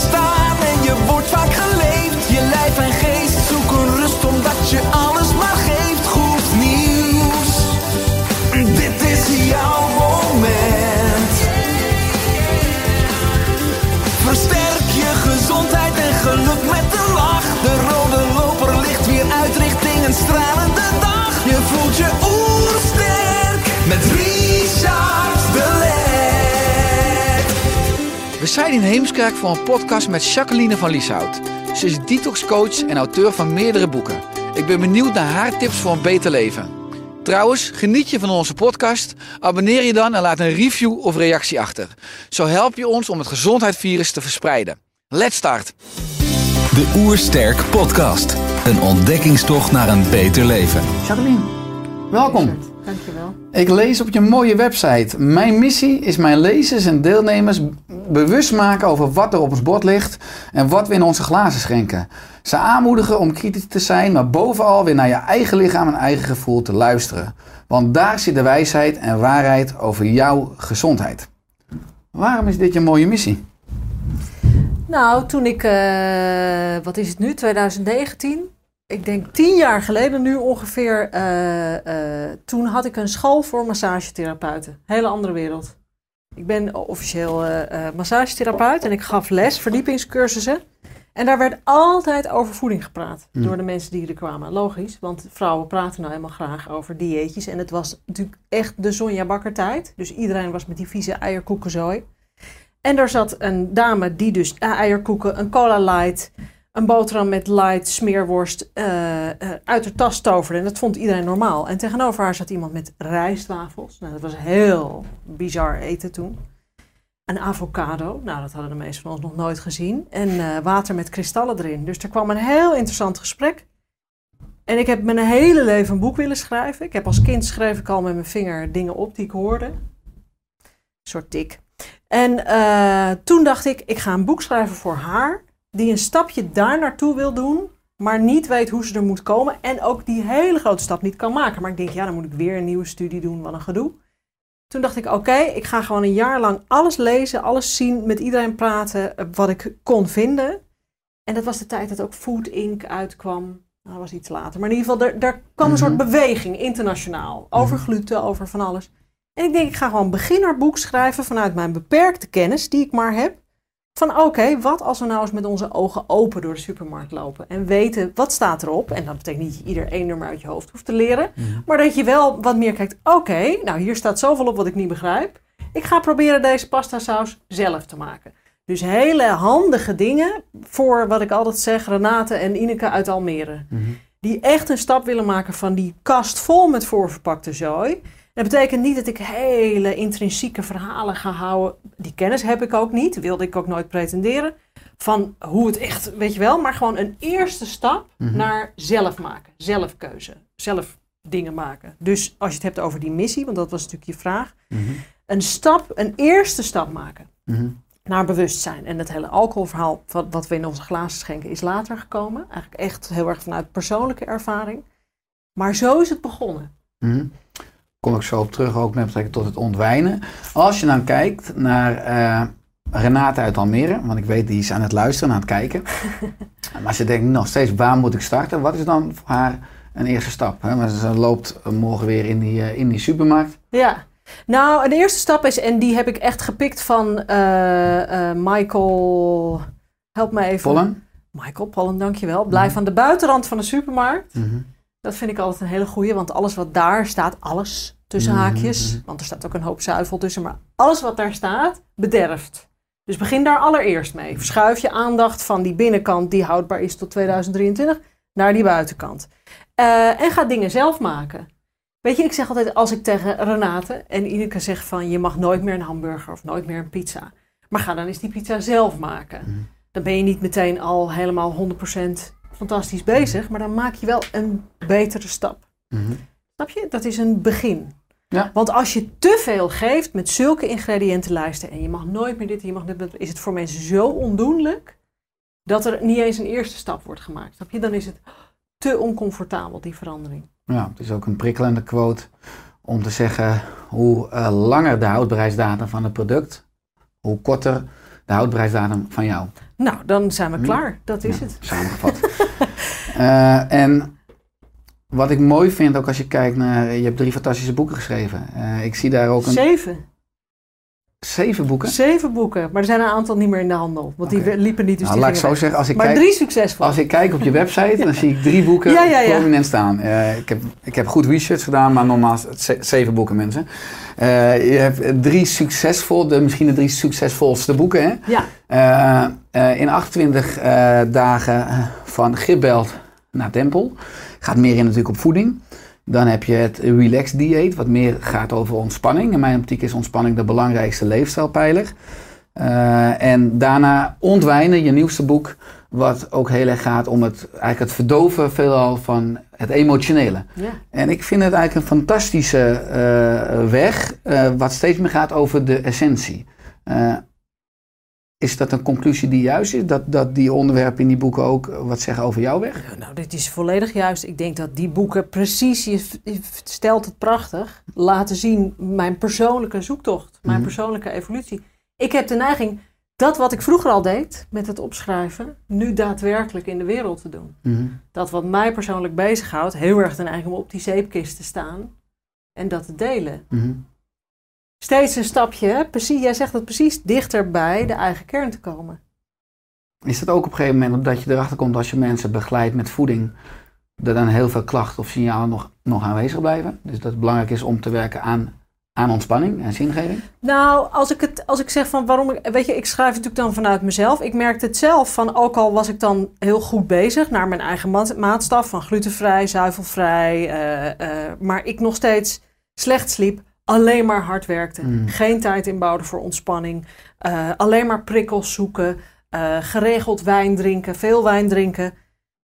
Bestaan en je wordt vaak geleefd. Je lijf en geest zoeken rust omdat je alles maar geeft. Goed nieuws, dit is jouw moment. Versterk je gezondheid en geluk met een lach. De rode loper ligt weer uit richting een stralende dag. Je voelt je zijn in Heemskerk voor een podcast met Jacqueline van Lieshout. Ze is detoxcoach en auteur van meerdere boeken. Ik ben benieuwd naar haar tips voor een beter leven. Trouwens, geniet je van onze podcast? Abonneer je dan en laat een review of reactie achter. Zo help je ons om het gezondheidsvirus te verspreiden. Let's start! De Oersterk Podcast. Een ontdekkingstocht naar een beter leven. Jacqueline, welkom. Dankjewel. Ik lees op je mooie website. Mijn missie is mijn lezers en deelnemers bewust maken over wat er op ons bord ligt en wat we in onze glazen schenken. Ze aanmoedigen om kritisch te zijn, maar bovenal weer naar je eigen lichaam en eigen gevoel te luisteren. Want daar zit de wijsheid en waarheid over jouw gezondheid. Waarom is dit je mooie missie? Nou, toen ik, eh, wat is het nu, 2019? Ik denk tien jaar geleden nu ongeveer. eh, eh, toen had ik een school voor massagetherapeuten. Hele andere wereld. Ik ben officieel eh, massagetherapeut en ik gaf les, verdiepingscursussen. En daar werd altijd over voeding gepraat door de mensen die er kwamen. Logisch, want vrouwen praten nou helemaal graag over dieetjes. En het was natuurlijk echt de Sonja Bakker tijd. Dus iedereen was met die vieze eierkoekenzooi. En daar zat een dame die dus eierkoeken, een cola light, een boterham met light, smeerworst eh, eh, uit haar tas toverde. En dat vond iedereen normaal. En tegenover haar zat iemand met rijstwafels. Nou, dat was heel bizar eten toen. Een avocado, nou dat hadden de meesten van ons nog nooit gezien. En eh, water met kristallen erin. Dus er kwam een heel interessant gesprek. En ik heb mijn hele leven een boek willen schrijven. Ik heb als kind schreef ik al met mijn vinger dingen op die ik hoorde. Een soort tik. En toen dacht ik, ik ga een boek schrijven voor haar. Die een stapje daar naartoe wil doen. Maar niet weet hoe ze er moet komen. En ook die hele grote stap niet kan maken. Maar ik denk, ja, dan moet ik weer een nieuwe studie doen. Wat een gedoe. Toen dacht ik, oké, ik ga gewoon een jaar lang alles lezen, alles zien, met iedereen praten, eh, wat ik kon vinden. En dat was de tijd dat ook Food Inc. uitkwam. Nou, dat was iets later. Maar in ieder geval, er, daar kwam een soort beweging internationaal. Over gluten, over van alles. En ik denk, ik ga gewoon een beginnerboek schrijven vanuit mijn beperkte kennis die ik maar heb. Van oké, wat als we nou eens met onze ogen open door de supermarkt lopen en weten wat staat erop. En dat betekent niet dat je ieder één nummer uit je hoofd hoeft te leren. Maar dat je wel wat meer kijkt, oké, nou hier staat zoveel op wat ik niet begrijp. Ik ga proberen deze pasta saus zelf te maken. Dus hele handige dingen voor wat ik altijd zeg, Renate en Ineke uit Almere. Die echt een stap willen maken van die kast vol met voorverpakte zooi. Dat betekent niet dat ik hele intrinsieke verhalen ga houden. Die kennis heb ik ook niet, wilde ik ook nooit pretenderen. Van hoe het echt, weet je wel, maar gewoon een eerste stap naar zelf maken, zelfkeuze, zelf dingen maken. Dus als je het hebt over die missie, want dat was natuurlijk je vraag. Een stap, een eerste stap maken naar bewustzijn. En het hele alcoholverhaal, wat, wat we in onze glazen schenken, is later gekomen. Eigenlijk echt heel erg vanuit persoonlijke ervaring. Maar zo is het begonnen. Mhm. Kom ik zo op terug, ook met betrekking tot het ontwijnen. Als je dan kijkt naar eh, Renate uit Almere, want ik weet die is aan het luisteren, aan het kijken. maar ze denkt nog steeds, waar moet ik starten? Wat is dan voor haar een eerste stap? Hè? Maar ze loopt morgen weer in die, eh, in die supermarkt. Ja. Nou, de eerste stap is, en die heb ik echt gepikt van eh, eh, Michael. Help me even. Pollen? Michael Pollen, dankjewel. Blijf aan de buitenrand van de supermarkt. Mhm. Dat vind ik altijd een hele goeie, want alles wat daar staat, alles tussen Mhm, haakjes, want er staat ook een hoop zuivel tussen, maar alles wat daar staat, bederft. Dus begin daar allereerst mee. Verschuif je aandacht van die binnenkant die houdbaar is tot 2023 naar die buitenkant. Eh, en ga dingen zelf maken. Weet je, ik zeg altijd als ik tegen Renate en Ineke zeg van je mag nooit meer een hamburger of nooit meer een pizza. Maar ga dan eens die pizza zelf maken. Mhm. Dan ben je niet meteen al helemaal 100% fantastisch bezig, maar dan maak je wel een betere stap. Mhm. Snap je? Dat is een begin. Ja. Want als je te veel geeft met zulke ingrediëntenlijsten en je mag nooit meer dit je mag dit, is het voor mensen zo ondoenlijk dat er niet eens een eerste stap wordt gemaakt. Snap je? Dan is het te oncomfortabel, die verandering. Ja, het is ook een prikkelende quote om te zeggen hoe eh, langer de houdbaarheidsdatum van het product, hoe korter de houdbaarheidsdatum van jou. Nou, dan zijn we Hm. klaar. Dat is Ja, het. Samengevat. Eh, en wat ik mooi vind, ook als je kijkt naar, je hebt drie fantastische boeken geschreven. Eh, ik zie daar ook een, Zeven. zeven boeken. Zeven boeken. Maar er zijn een aantal niet meer in de handel. Want die liepen niet, dus Nou, die laat ik zo weg. zeggen, als ik Maar kijk, drie succesvol. Als ik kijk op je website, dan zie ik drie boeken Ja, ja, ja. prominent staan. Eh, ik, heb, ik heb goed research gedaan, maar ze- zeven boeken mensen. Eh, je hebt drie succesvol, de, misschien de drie succesvolste boeken. Hè? Ja, in 28 eh, dagen van Gibbelt naar Tempel. Gaat meer in natuurlijk op voeding. Dan heb je het Relax Dieet, wat meer gaat over ontspanning. In mijn optiek is ontspanning de belangrijkste leefstijlpijler. Eh, en daarna Ontwijnen, je nieuwste boek, wat ook heel erg gaat om het, eigenlijk het verdoven veelal van het emotionele. ja. En ik vind het eigenlijk een fantastische eh, weg, eh, wat steeds meer gaat over de essentie. Eh, is dat een conclusie die juist is? Dat, dat die onderwerpen in die boeken ook wat zeggen over jouw weg? Nou, dit is volledig juist. Ik denk dat die boeken precies, je, je stelt het prachtig, laten zien mijn persoonlijke zoektocht, mijn Mhm. persoonlijke evolutie. Ik heb de neiging dat wat ik vroeger al deed met het opschrijven, nu daadwerkelijk in de wereld te doen. Mhm. Dat wat mij persoonlijk bezighoudt, heel erg de neiging om op die zeepkist te staan en dat te delen. Mhm. Steeds een stapje, precies, jij zegt het precies, dichter bij de eigen kern te komen. Is dat ook op een gegeven moment omdat je erachter komt als je mensen begeleidt met voeding, dat dan heel veel klachten of signalen nog, nog aanwezig blijven? Dus dat het belangrijk is om te werken aan, aan ontspanning en zingeving? Nou, als ik, het, als ik zeg van waarom ik, weet je, ik schrijf natuurlijk dan vanuit mezelf. Ik merkte het zelf van, ook al was ik dan heel goed bezig naar mijn eigen maat, maatstaf van glutenvrij, zuivelvrij, eh, eh, maar ik nog steeds slecht sliep, alleen maar hard werkte, Mm. geen tijd inbouwde voor ontspanning, eh, alleen maar prikkels zoeken, eh, geregeld wijn drinken, veel wijn drinken.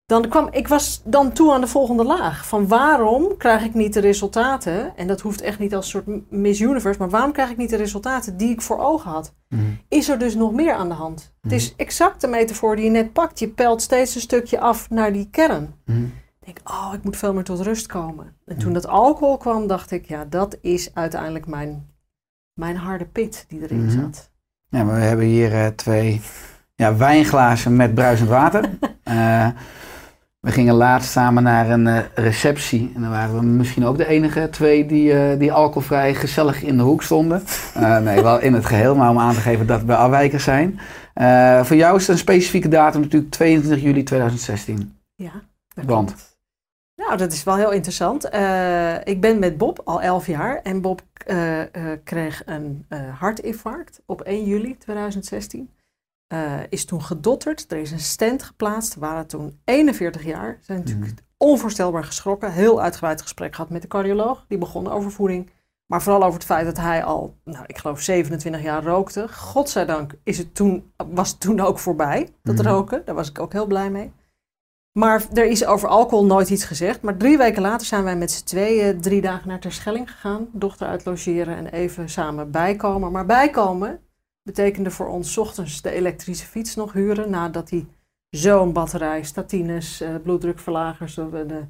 Dan kwam, ik was dan toe aan de volgende laag. Van waarom krijg ik niet de resultaten? En dat hoeft echt niet als soort Miss Universe. Maar waarom krijg ik niet de resultaten die ik voor ogen had? Mhm. Is er dus nog meer aan de hand? Het is exact de metafoor die je net pakt. Je pelt steeds een stukje af naar die kern. Ik denk, oh, ik moet veel meer tot rust komen. En toen dat alcohol kwam, dacht ik, ja, dat is uiteindelijk mijn, mijn harde pit die erin Mhm. zat. Ja, maar we hebben hier eh, twee ja, wijnglazen met bruisend water. Eh, we gingen laatst samen naar een eh, receptie. En dan waren we misschien ook de enige twee die, die alcoholvrij gezellig in de hoek stonden. Nee, wel in het geheel, maar om aan te geven dat we afwijkers zijn. Voor jou is het een specifieke datum natuurlijk 22 juli 2016. Ja, dat Want? Nou, dat is wel heel interessant. Eh, ik ben met Bob al 11 jaar en Bob eh, eh, kreeg een hartinfarct op 1 juli 2016. Eh, is toen gedotterd, er is een stent geplaatst. We waren toen 41 jaar. Zijn natuurlijk onvoorstelbaar geschrokken. Heel uitgebreid gesprek gehad met de cardioloog. Die begon over voeding. Maar vooral over het feit dat hij al, nou, ik geloof 27 jaar rookte. Godzijdank is het toen, was het toen ook voorbij, dat Mhm. roken. Daar was ik ook heel blij mee. Maar er is over alcohol nooit iets gezegd. Maar drie weken later zijn wij met z'n tweeën drie dagen naar Terschelling gegaan. Dochter uit logeren en even samen bijkomen. Maar bijkomen betekende voor ons 's ochtends de elektrische fiets nog huren. Nadat hij zo'n batterij, statines, eh, bloeddrukverlagers, eh, de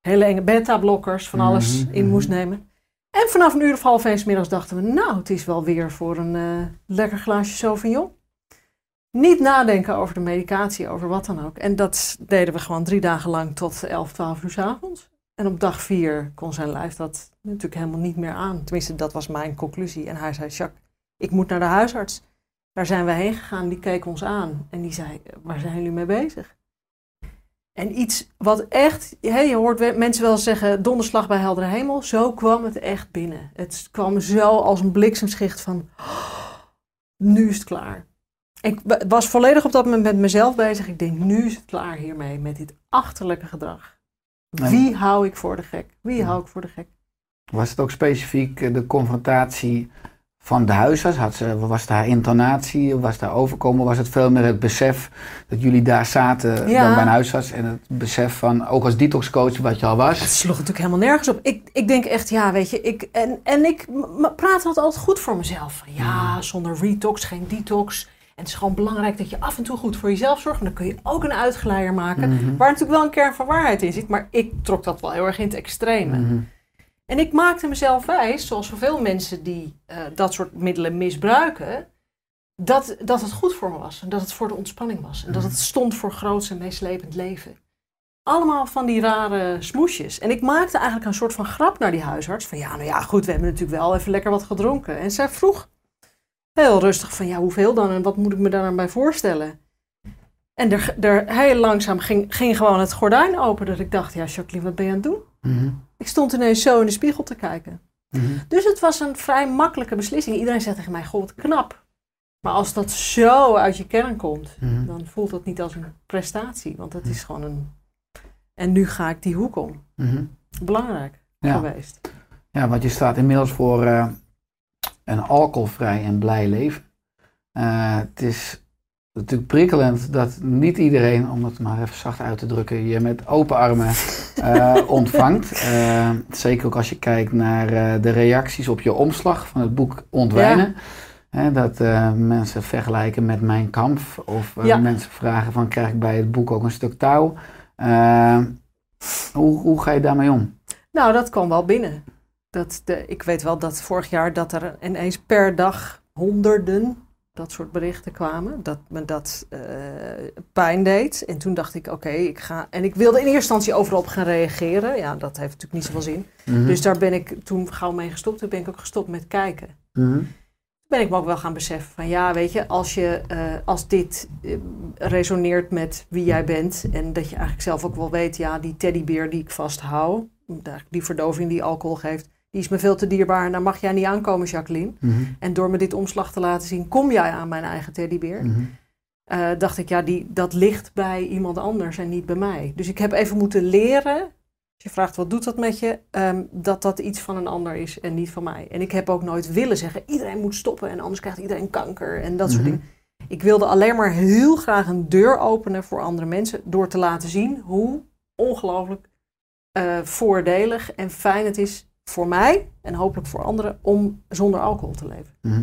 hele enge beta-blokkers, van alles Mhm, in mhm. moest nemen. En vanaf een uur of half één 's middags dachten we, nou, het is wel weer voor een eh, lekker glaasje Sauvignon. Niet nadenken over de medicatie, over wat dan ook. En dat deden we gewoon drie dagen lang tot 11, 12 uur 's avonds. En op dag vier kon zijn lijf dat natuurlijk helemaal niet meer aan. Tenminste, dat was mijn conclusie. En hij zei, Jacques, ik moet naar de huisarts. Daar zijn we heen gegaan, die keek ons aan. En die zei, waar zijn jullie mee bezig? En iets wat echt, je hoort mensen wel zeggen, donderslag bij heldere hemel. Zo kwam het echt binnen. Het kwam zo als een bliksemschicht van, "Oh, nu is het klaar. Ik wa- was volledig op dat moment met mezelf bezig. Ik denk, nu is het klaar hiermee, met dit achterlijke gedrag. Wie hou ik voor de gek? Wie hou ik voor de gek? Was het ook specifiek eh, de confrontatie van de huisarts? Had ze, was daar intonatie? Was daar overkomen? Was het veel meer het besef dat jullie daar zaten Ja. dan bij een huisarts? En het besef van, ook als detoxcoach wat je al Het was? sloeg natuurlijk helemaal nergens op. Ik, ik denk echt, ja, weet je, ik, en, en ik praat altijd, altijd goed voor mezelf. Van, ja, zonder retox, geen detox. En het is gewoon belangrijk dat je af en toe goed voor jezelf zorgt. En dan kun je ook een uitgeleider maken. Mhm. Waar natuurlijk wel een kern van waarheid in zit. Maar ik trok dat wel heel erg in het extreme. Mhm. En ik maakte mezelf wijs, zoals zoveel mensen die eh, dat soort middelen misbruiken, dat, dat het goed voor me was. En dat het voor de ontspanning was. En dat het stond voor groots en meeslepend leven. Allemaal van die rare smoesjes. En ik maakte eigenlijk een soort van grap naar die huisarts. Van ja, nou ja, goed, we hebben natuurlijk wel even lekker wat gedronken. En zij vroeg heel rustig van ja, hoeveel dan? En wat moet ik me daar dan bij voorstellen? En er, er, heel langzaam ging, ging gewoon het gordijn open. Dat ik dacht, ja, Jacqueline, wat ben je aan het doen? Mhm. Ik stond ineens zo in de spiegel te kijken. Mhm. Dus het was een vrij makkelijke beslissing. Iedereen zegt tegen mij, wat knap. Maar als dat zo uit je kern komt, Mhm. dan voelt dat niet als een prestatie. Want het is gewoon een... En nu ga ik die hoek om. Belangrijk Ja. geweest. Ja, want je staat inmiddels voor eh, een alcoholvrij en blij leven. Eh, het is natuurlijk prikkelend dat niet iedereen, om het maar even zacht uit te drukken, je met open armen eh, ontvangt. Eh, zeker ook als je kijkt naar de reacties op je omslag van het boek Ontwijnen. Dat mensen vergelijken met Mijn Kamp. Of Ja. mensen vragen van krijg ik bij het boek ook een stuk touw. Hoe, hoe ga je daarmee om? Nou, dat kwam wel binnen. Dat de, ik weet wel dat vorig jaar dat er ineens per dag honderden dat soort berichten kwamen. Dat me dat eh, pijn deed. En toen dacht ik, oké, ik ga... En ik wilde in eerste instantie overal op gaan reageren. Ja, dat heeft natuurlijk niet zoveel zin. Mhm. Dus daar ben ik toen gauw mee gestopt. Toen ben ik ook gestopt met kijken. Mhm. ben ik me ook wel gaan beseffen van ja, weet je, als, je, eh, als dit eh, resoneert met wie jij bent en dat je eigenlijk zelf ook wel weet, ja, die teddybeer die ik vasthoud, die verdoving die alcohol geeft, die is me veel te dierbaar en daar mag jij niet aankomen, Jacqueline. Mhm. En door me dit omslag te laten zien, kom jij aan mijn eigen teddybeer. Mhm. Eh, dacht ik, ja, die, dat ligt bij iemand anders en niet bij mij. Dus ik heb even moeten leren, als je vraagt wat doet dat met je, ehm, dat dat iets van een ander is en niet van mij. En ik heb ook nooit willen zeggen, iedereen moet stoppen en anders krijgt iedereen kanker en dat soort Mhm. dingen. Ik wilde alleen maar heel graag een deur openen voor andere mensen door te laten zien hoe ongelooflijk eh, voordelig en fijn het is voor mij en hopelijk voor anderen om zonder alcohol te leven. Mhm.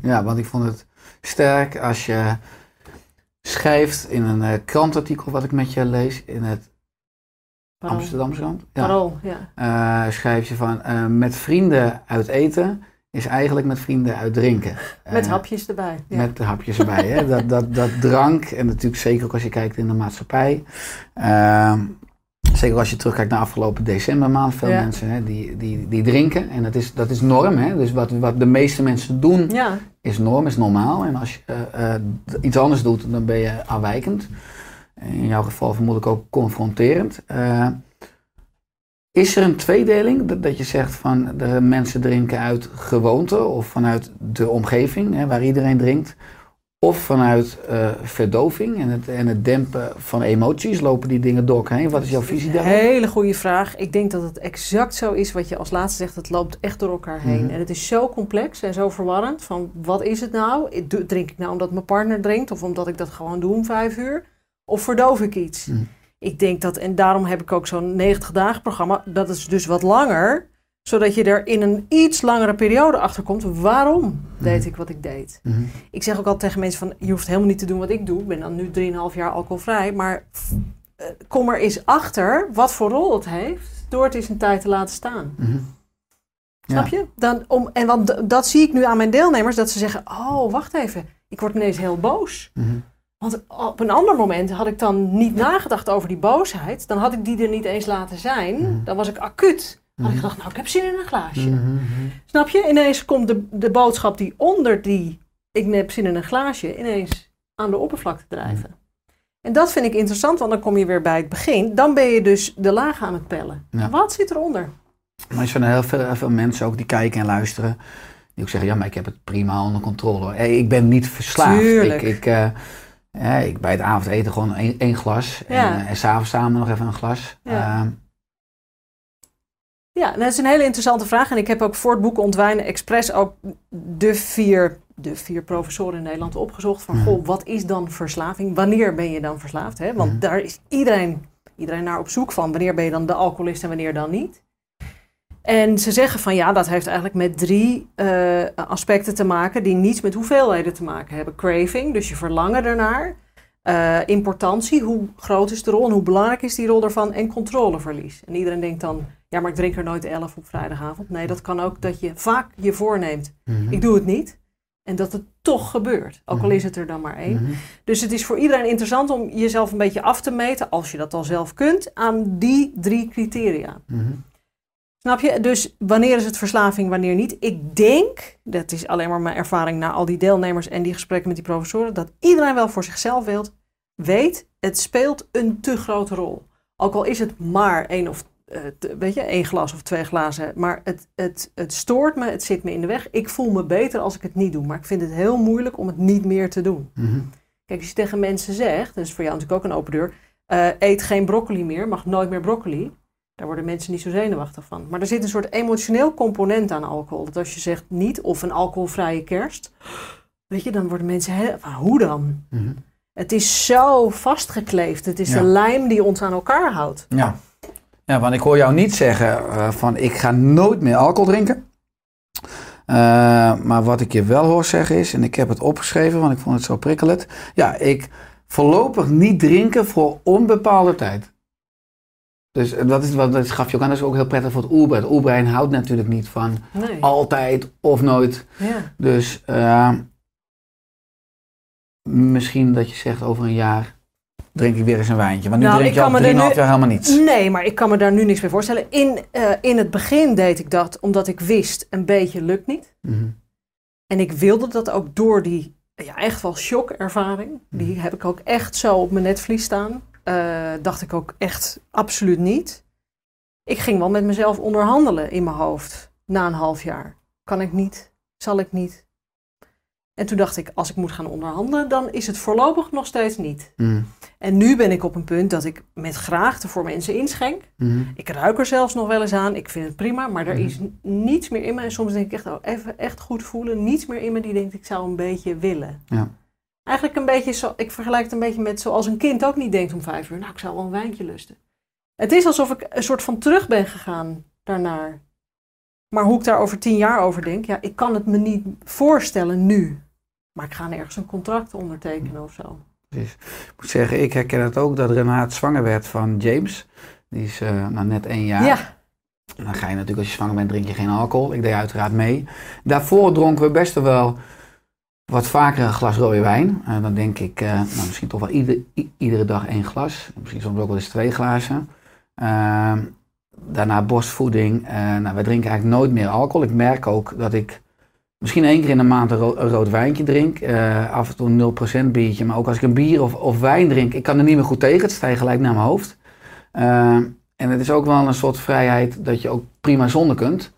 Ja, want ik vond het sterk als je schrijft in een eh, krantartikel wat ik met je lees in het Parool. Amsterdamse krant. Ja. Parool, ja. Eh, schrijf je van eh, met vrienden uit eten is eigenlijk met vrienden uit drinken. Met hapjes erbij. Ja. Met de hapjes erbij. Hè? Dat, dat, dat drank, en natuurlijk zeker ook als je kijkt in de maatschappij. Zeker als je terugkijkt naar afgelopen decembermaand. Veel Ja. mensen hè, die, die, die drinken. En dat is, dat is norm. Hè? Dus wat, wat de meeste mensen doen, ja, is norm, is normaal. En als je eh, eh, iets anders doet, dan ben je afwijkend. In jouw geval vermoedelijk ook confronterend. Eh, is er een tweedeling? Dat, dat je zegt van de mensen drinken uit gewoonte of vanuit de omgeving hè, waar iedereen drinkt? Of vanuit eh, verdoving en het, en het dempen van emoties? Lopen die dingen door elkaar heen? Wat is jouw visie daarop? hele goede vraag. Ik denk dat het exact zo is wat je als laatste zegt. Het loopt echt door elkaar heen. Mhm. En het is zo complex en zo verwarrend. Van wat is het nou? Drink ik nou omdat mijn partner drinkt? Of omdat ik dat gewoon doe om vijf uur? Of verdoof ik iets? Mhm. Ik denk dat, en daarom heb ik ook zo'n 90 dagen programma. Dat is dus wat langer. Zodat je er in een iets langere periode achter komt. Waarom deed ik wat ik deed? Mhm. Ik zeg ook altijd tegen mensen van, je hoeft helemaal niet te doen wat ik doe. Ik ben dan nu 3,5 jaar alcoholvrij. Maar eh, kom er eens achter wat voor rol het heeft door het eens een tijd te laten staan. Mhm. Snap Ja. je? Dan, om, en want dat zie ik nu aan mijn deelnemers, dat ze zeggen, oh, wacht even. Ik word ineens heel boos. Mhm. Want op een ander moment had ik dan niet nagedacht over die boosheid. Dan had ik die er niet eens laten zijn. Mhm. Dan was ik acuut. Had ik Mhm. gedacht, nou, ik heb zin in een glaasje. Mhm. Snap je? Ineens komt de, de boodschap die onder die ik heb zin in een glaasje ineens aan de oppervlakte drijven. En dat vind ik interessant, want dan kom je weer bij het begin. Dan ben je dus de laag aan het pellen. Ja. Wat zit eronder? Maar er zijn heel veel, heel veel mensen ook die kijken en luisteren. Die ook zeggen, ja, maar ik heb het prima onder controle. Hey, ik ben niet verslaafd. Tuurlijk. Ik, ik, eh, ja, ik bij het avondeten gewoon één, één glas. Ja. En, eh, en s'avonds samen nog even een glas. Ja. Ehm, Ja, dat is een hele interessante vraag. En ik heb ook voor het boek Ontwijnen Express ook de vier, de vier professoren in Nederland opgezocht. Van, Mhm. goh, wat is dan verslaving? Wanneer ben je dan verslaafd? Hè? Want Mhm. daar is iedereen, iedereen naar op zoek van. Wanneer ben je dan de alcoholist en wanneer dan niet? En ze zeggen van ja, dat heeft eigenlijk met drie eh, aspecten te maken die niets met hoeveelheden te maken hebben. Craving, dus je verlangen ernaar. Eh, importantie, hoe groot is de rol en hoe belangrijk is die rol daarvan? En controleverlies. En iedereen denkt dan, ja, maar ik drink er nooit elf op vrijdagavond. Nee, dat kan ook dat je vaak je voorneemt, Mhm. ik doe het niet. En dat het toch gebeurt, ook al Mhm. is het er dan maar één. Mhm. Dus het is voor iedereen interessant om jezelf een beetje af te meten, als je dat al zelf kunt, aan die drie criteria. Snap je? Dus wanneer is het verslaving, wanneer niet? Ik denk, dat is alleen maar mijn ervaring na al die deelnemers en die gesprekken met die professoren, dat iedereen wel voor zichzelf wilt, weet, het speelt een te grote rol. Ook al is het maar één of weet je, één glas of twee glazen, maar het, het, het stoort me, het zit me in de weg. Ik voel me beter als ik het niet doe, maar ik vind het heel moeilijk om het niet meer te doen. Mhm. Kijk, als je tegen mensen zegt, dat is voor jou natuurlijk ook een open deur, eh, eet geen broccoli meer, mag nooit meer broccoli. Daar worden mensen niet zo zenuwachtig van. Maar er zit een soort emotioneel component aan alcohol. Dat als je zegt niet of een alcoholvrije kerst, weet je, dan worden mensen, "Maar hoe dan? Mhm. Het is zo vastgekleefd. Het is Ja. de lijm die ons aan elkaar houdt. Ja. Ja, want ik hoor jou niet zeggen eh, van ik ga nooit meer alcohol drinken. Eh, maar wat ik je wel hoor zeggen is, en ik heb het opgeschreven, want ik vond het zo prikkelend. Ja, ik voorlopig niet drinken voor onbepaalde tijd. Dus eh, dat, is, wat, dat gaf je ook aan, dat is ook heel prettig voor het oerbrein. Het oerbrein houdt natuurlijk niet van Nee. altijd of nooit. Ja. Dus misschien dat je zegt over een jaar drink ik weer eens een wijntje. Want nu Nou, drink je al kan me er 3,5 nu- jaar helemaal niets. Nee, maar ik kan me daar nu niks bij voorstellen. In, eh, in het begin deed ik dat omdat ik wist, een beetje lukt niet. Mhm. En ik wilde dat ook door die ja, echt wel shock-ervaring. Die heb ik ook echt zo op mijn netvlies staan. Eh, dacht ik ook echt absoluut niet. Ik ging wel met mezelf onderhandelen in mijn hoofd. Na een half jaar. Kan ik niet? Zal ik niet? En toen dacht ik, als ik moet gaan onderhandelen, dan is het voorlopig nog steeds niet. Mhm. En nu ben ik op een punt dat ik met graagte voor mensen inschenk. Mhm. Ik ruik er zelfs nog wel eens aan. Ik vind het prima, maar er Mhm. is niets meer in me. En soms denk ik echt, oh, even echt goed voelen. Niets meer in me die denkt, ik zou een beetje willen. Ja. Eigenlijk een beetje zo, ik vergelijk het een beetje met zoals een kind ook niet denkt om vijf uur. Nou, ik zou wel een wijntje lusten. Het is alsof ik een soort van terug ben gegaan daarnaar. Maar hoe ik daar over tien jaar over denk, ja, ik kan het me niet voorstellen nu. Maar ik ga nergens een contract ondertekenen of zo. Precies. Ik moet zeggen, ik herken het ook dat Renaat zwanger werd van James. Die is eh, nou, net één jaar. Ja, En dan ga je natuurlijk, als je zwanger bent, drink je geen alcohol. Ik deed uiteraard mee. Daarvoor dronken we best wel wat vaker een glas rode wijn. En dan denk ik, eh, nou, misschien toch wel ieder, iedere dag één glas. Misschien soms ook wel eens twee glazen. Ehm, daarna borstvoeding. Nou, wij drinken eigenlijk nooit meer alcohol. Ik merk ook dat ik misschien één keer in de maand een, ro- een rood wijntje drink. Eh, af en toe een 0% biertje. Maar ook als ik een bier of, of wijn drink, ik kan er niet meer goed tegen. Het stijgt gelijk naar mijn hoofd. Ehm, en het is ook wel een soort vrijheid dat je ook prima zonder kunt.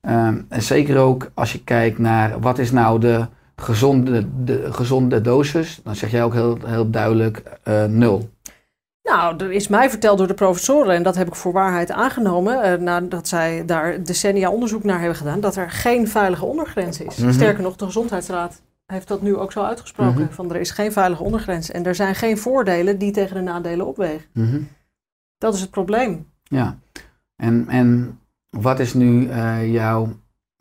Ehm, en zeker ook als je kijkt naar wat is nou de gezonde, de gezonde dosis. Dan zeg jij ook heel, heel duidelijk eh, nul. Nou, er is mij verteld door de professoren, en dat heb ik voor waarheid aangenomen, eh, nadat zij daar decennia onderzoek naar hebben gedaan, dat er geen veilige ondergrens is. Mhm. Sterker nog, de Gezondheidsraad heeft dat nu ook zo uitgesproken, Mhm. van er is geen veilige ondergrens. En er zijn geen voordelen die tegen de nadelen opwegen. Mhm. Dat is het probleem. Ja. En, en wat is nu eh, jouw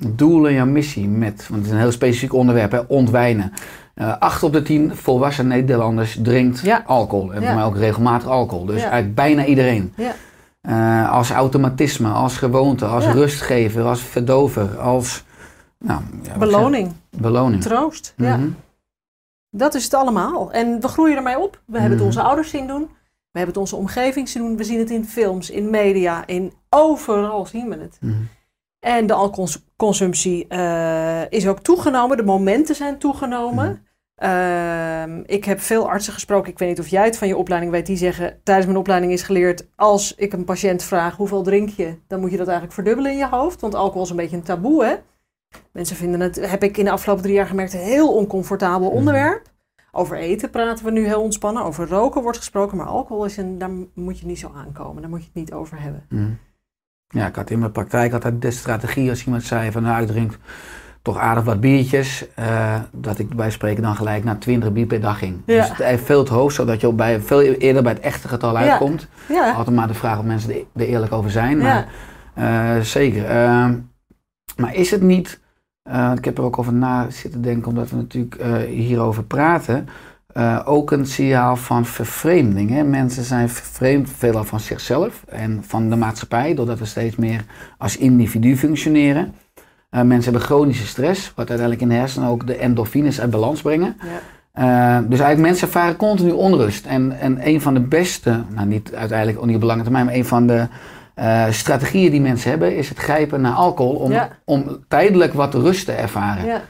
doel en jouw missie met, want het is een heel specifiek onderwerp, hè, ontwijnen. Eh acht op de tien volwassen Nederlanders drinkt Ja. alcohol. En Ja. voor mij ook regelmatig alcohol. Dus Ja. eigenlijk bijna iedereen. Ja. Eh, als automatisme, als gewoonte, als rustgever, als verdover, als nou, Beloning, beloning. troost. Ja. Mhm. Dat is het allemaal. En we groeien ermee op. We hebben het Mhm. onze ouders zien doen. We hebben het onze omgeving zien doen. We zien het in films, in media, in overal zien we het. Mhm. En de alcoholconsumptie eh, is ook toegenomen. De momenten zijn toegenomen. Ehm, ik heb veel artsen gesproken. Ik weet niet of jij het van je opleiding weet. Die zeggen tijdens mijn opleiding is geleerd. Als ik een patiënt vraag hoeveel drink je. Dan moet je dat eigenlijk verdubbelen in je hoofd. Want alcohol is een beetje een taboe hè. Mensen vinden het, heb ik in de afgelopen drie jaar gemerkt, een heel oncomfortabel onderwerp. Over eten praten we nu heel ontspannen. Over roken wordt gesproken. Maar alcohol is een, daar moet je niet zo aankomen. Daar moet je het niet over hebben. Mhm. Ja, ik had in mijn praktijk altijd de strategie als iemand zei van nou ik drink toch aardig wat biertjes, eh, dat ik bij spreken dan gelijk naar 20 bier per dag ging. Ja. Dus het is veel te hoog, zodat je ook bij, veel eerder bij het echte getal uitkomt. Ja, Altijd maar de vraag of mensen er, er eerlijk over zijn. ja. Eh, zeker. Ehm, maar is het niet, eh, ik heb er ook over na zitten denken, omdat we natuurlijk eh, hierover praten, eh, ook een signaal van vervreemding. Hè? Mensen zijn vervreemd veelal van zichzelf en van de maatschappij, doordat we steeds meer als individu functioneren. Eh, mensen hebben chronische stress, wat uiteindelijk in de hersenen ook de endorfines uit balans brengen. ja. Eh, dus eigenlijk mensen ervaren continu onrust. En, en een van de beste, nou niet uiteindelijk ook niet op lange termijn, maar een van de eh, strategieën die mensen hebben, is het grijpen naar alcohol om, Ja. om tijdelijk wat rust te ervaren. ja.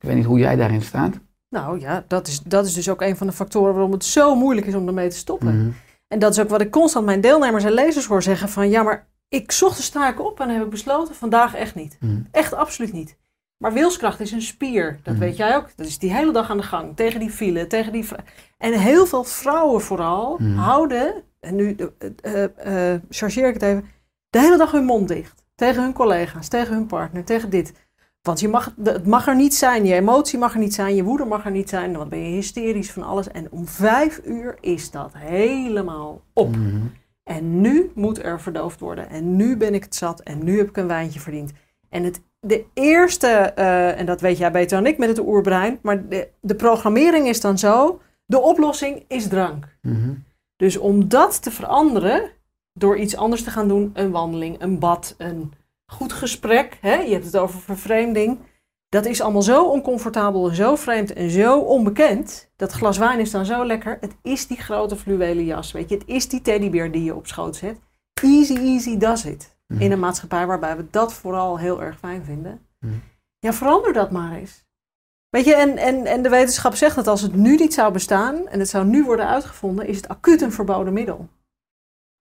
Ik weet niet hoe jij daarin staat. Nou ja, dat is, dat is dus ook een van de factoren waarom het zo moeilijk is om ermee te stoppen. Mhm. En dat is ook wat ik constant mijn deelnemers en lezers hoor zeggen van ja, maar ik zocht de sta ik op en heb ik besloten vandaag echt niet. Mhm. Echt absoluut niet. Maar wilskracht is een spier, dat Mhm. weet jij ook. Dat is die hele dag aan de gang, tegen die file, tegen die... En heel veel vrouwen vooral Mhm. houden, en nu eh, chargeer ik het even, de hele dag hun mond dicht. Tegen hun collega's, tegen hun partner, tegen dit. Want je mag, het mag er niet zijn, je emotie mag er niet zijn, je woede mag er niet zijn. Dan ben je hysterisch van alles. En om vijf uur is dat helemaal op. En nu moet er verdoofd worden. En nu ben ik het zat. En nu heb ik een wijntje verdiend. En het, de eerste, eh, en dat weet jij beter dan ik met het oerbrein, maar de, de programmering is dan zo: de oplossing is drank. Mhm. Dus om dat te veranderen, door iets anders te gaan doen, een wandeling, een bad, een goed gesprek, hè? je hebt het over vervreemding. Dat is allemaal zo oncomfortabel en zo vreemd en zo onbekend. Dat glas wijn is dan zo lekker. Het is die grote fluwelen jas, weet je. Het is die teddybeer die je op schoot zet. Easy, easy does it. Mhm. In een maatschappij waarbij we dat vooral heel erg fijn vinden. Mhm. Ja, verander dat maar eens. Weet je, en, en, en de wetenschap zegt dat als het nu niet zou bestaan en het zou nu worden uitgevonden, is het acuut een verboden middel.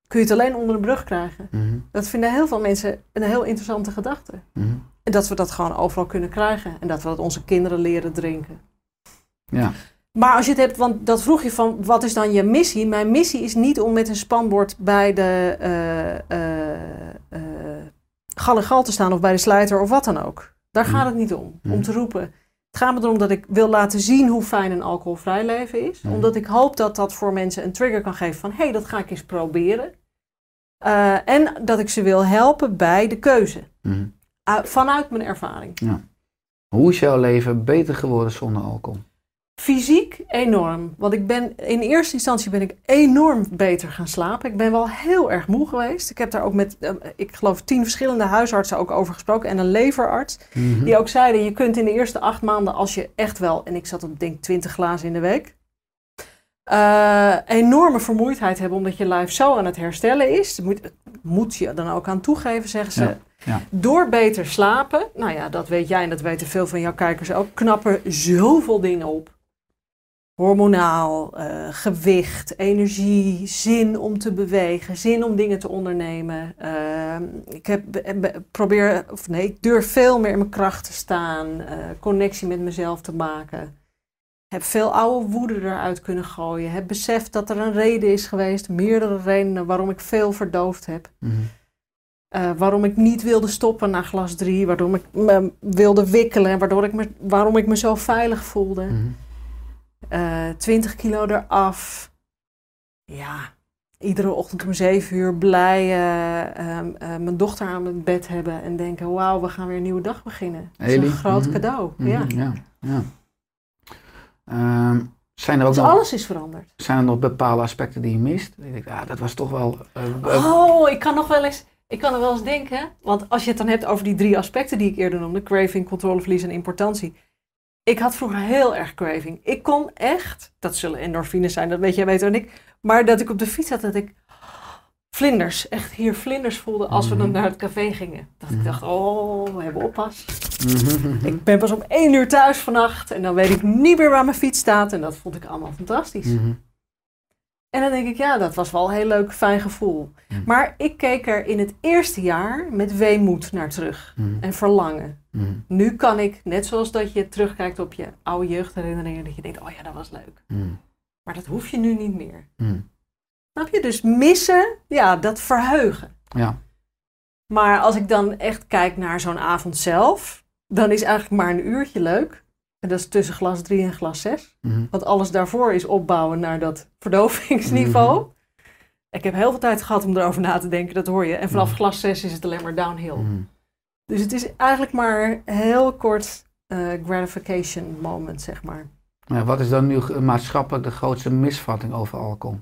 Kun je het alleen onder de brug krijgen. Mhm. Dat vinden heel veel mensen een heel interessante gedachte. En dat we dat gewoon overal kunnen krijgen. En dat we dat onze kinderen leren drinken. Ja. Maar als je het hebt, want dat vroeg je van, wat is dan je missie? Mijn missie is niet om met een spanbord bij de eh eh eh, gal en gal te staan of bij de slijter of wat dan ook. Daar gaat het niet om, om Mhm. te roepen. Het gaat me erom dat ik wil laten zien hoe fijn een alcoholvrij leven is. Mhm. Omdat ik hoop dat dat voor mensen een trigger kan geven van, hé, hey, dat ga ik eens proberen. En dat ik ze wil helpen bij de keuze. Mhm. Uh, vanuit mijn ervaring. Hoe is jouw leven beter geworden zonder alcohol? Fysiek enorm. Want ik ben in eerste instantie ben ik enorm beter gaan slapen. Ik ben wel heel erg moe geweest. Ik heb daar ook met, eh, ik geloof, tien verschillende huisartsen ook over gesproken. En een leverarts. Mhm. Die ook zeiden, je kunt in de eerste acht maanden, als je echt wel, en ik zat op denk 20 glazen in de week, eh, enorme vermoeidheid hebben omdat je lijf zo aan het herstellen is. Moet, moet je dan ook aan toegeven, zeggen ze. Ja, ja. Door beter slapen, nou ja, dat weet jij en dat weten veel van jouw kijkers ook, knappen zoveel dingen op. Hormonaal, eh, gewicht, energie, zin om te bewegen, zin om dingen te ondernemen. Ehm, ik heb, be- probeer, of nee, ik durf veel meer in mijn kracht te staan, eh, connectie met mezelf te maken. Heb veel oude woede eruit kunnen gooien. Heb beseft dat er een reden is geweest, meerdere redenen waarom ik veel verdoofd heb. Mhm. Eh, waarom ik niet wilde stoppen na glas 3, waarom ik me wilde wikkelen, waardoor ik me, waarom ik me zo veilig voelde. Mhm. Eh 20 kilo eraf. Ja, iedere ochtend om 7 uur blij eh, ehm, eh, mijn dochter aan mijn bed hebben en denken: wauw, we gaan weer een nieuwe dag beginnen. Dat is een groot Mhm. cadeau. Mhm. Ja. ja. ja. Ehm, zijn er ook Dus nog alles is veranderd. Zijn er nog bepaalde aspecten die je mist? Ik denk, ah, dat was toch wel. eh, eh, Oh, ik kan nog wel eens. Ik kan er wel eens denken, want als je het dan hebt over die drie aspecten die ik eerder noemde: craving, controleverlies en importantie. Ik had vroeger heel erg craving. Ik kon echt, dat zullen endorfines zijn, dat weet jij beter dan ik. Maar dat ik op de fiets zat, dat ik vlinders, echt hier vlinders voelde als we dan Mhm. naar het café gingen. Dat ik dacht, oh, we hebben oppas. mhm. Ik ben pas om één uur thuis vannacht en dan weet ik niet meer waar mijn fiets staat. En dat vond ik allemaal fantastisch. Mhm. En dan denk ik, ja, dat was wel een heel leuk, fijn gevoel. Mhm. Maar ik keek er in het eerste jaar met weemoed naar terug Mhm. en verlangen. Mhm. Nu kan ik, net zoals dat je terugkijkt op je oude jeugdherinneringen, dat je denkt, oh ja, dat was leuk. Mhm. Maar dat hoef je nu niet meer. Mhm. Snap je? Dus missen, ja, dat verheugen. Ja. Maar als ik dan echt kijk naar zo'n avond zelf, dan is eigenlijk maar een uurtje leuk. En dat is tussen glas 3 en glas 6. Mhm. Want alles daarvoor is opbouwen naar dat verdovingsniveau. Ik heb heel veel tijd gehad om erover na te denken, dat hoor je. En vanaf Mhm. glas 6 is het alleen maar downhill. Mhm. Dus het is eigenlijk maar heel kort eh, gratification moment, zeg maar. Ja, wat is dan nu maatschappelijk de grootste misvatting over alcohol?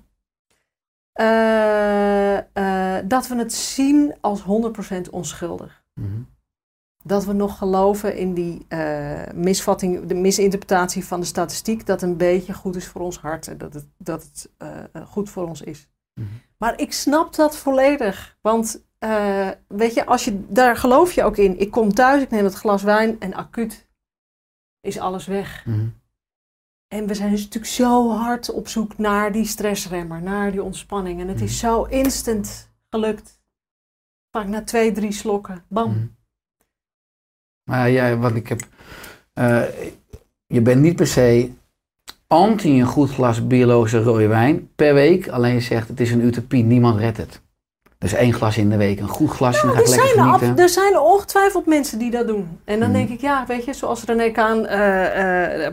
Eh, eh, dat we het zien als 100% onschuldig. Mhm. Dat we nog geloven in die eh, misvatting, de misinterpretatie van de statistiek, dat een beetje goed is voor ons hart en dat het, dat het goed voor ons is. Mhm. Maar ik snap dat volledig. Want weet je, als je, daar geloof je ook in. Ik kom thuis, ik neem het glas wijn en acuut is alles weg. Mhm. En we zijn dus natuurlijk zo hard op zoek naar die stressremmer, naar die ontspanning. En het is zo instant gelukt. Vaak na twee, drie slokken. Bam. Mhm. Maar jij, wat ik heb. eh, je bent niet per se anti een goed glas biologische rode wijn per week. Alleen je zegt het is een utopie, niemand redt het. Dus één glas in de week, een goed glasje, dan ga Er ik lekker zijn, er, af- er zijn ongetwijfeld mensen die dat doen. En dan Mhm. denk ik, ja, weet je, zoals René Kaan,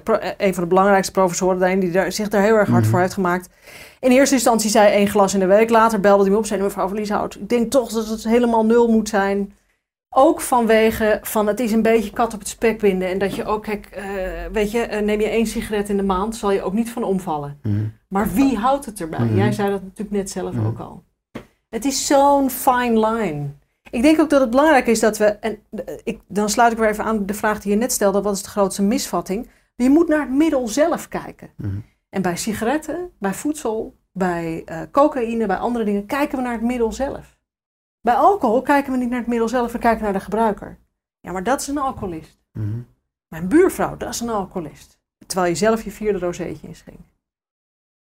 pro- eh, een van de belangrijkste professoren daarin, die daar, zich daar heel erg hard Mhm. voor heeft gemaakt. In eerste instantie zei één glas in de week. Later belde hij me op, zei mevrouw Verlieshout, ik denk toch dat het helemaal nul moet zijn. Ook vanwege van het is een beetje kat op het spek binden. En dat je ook, kijk, weet je, neem je één sigaret in de maand, zal je ook niet van omvallen. Mhm. Maar wie houdt het erbij? Jij zei dat natuurlijk net zelf ook al. Het is zo'n fine line. Ik denk ook dat het belangrijk is dat we, en ik, dan sluit ik weer even aan de vraag die je net stelde, wat is de grootste misvatting? Je moet naar het middel zelf kijken. Mhm. En bij sigaretten, bij voedsel, bij eh, cocaïne, bij andere dingen, kijken we naar het middel zelf. Bij alcohol kijken we niet naar het middel zelf, we kijken naar de gebruiker. Ja, maar dat is een alcoholist. Mhm. Mijn buurvrouw, dat is een alcoholist. Terwijl je zelf je vierde rozeetje inschenkt.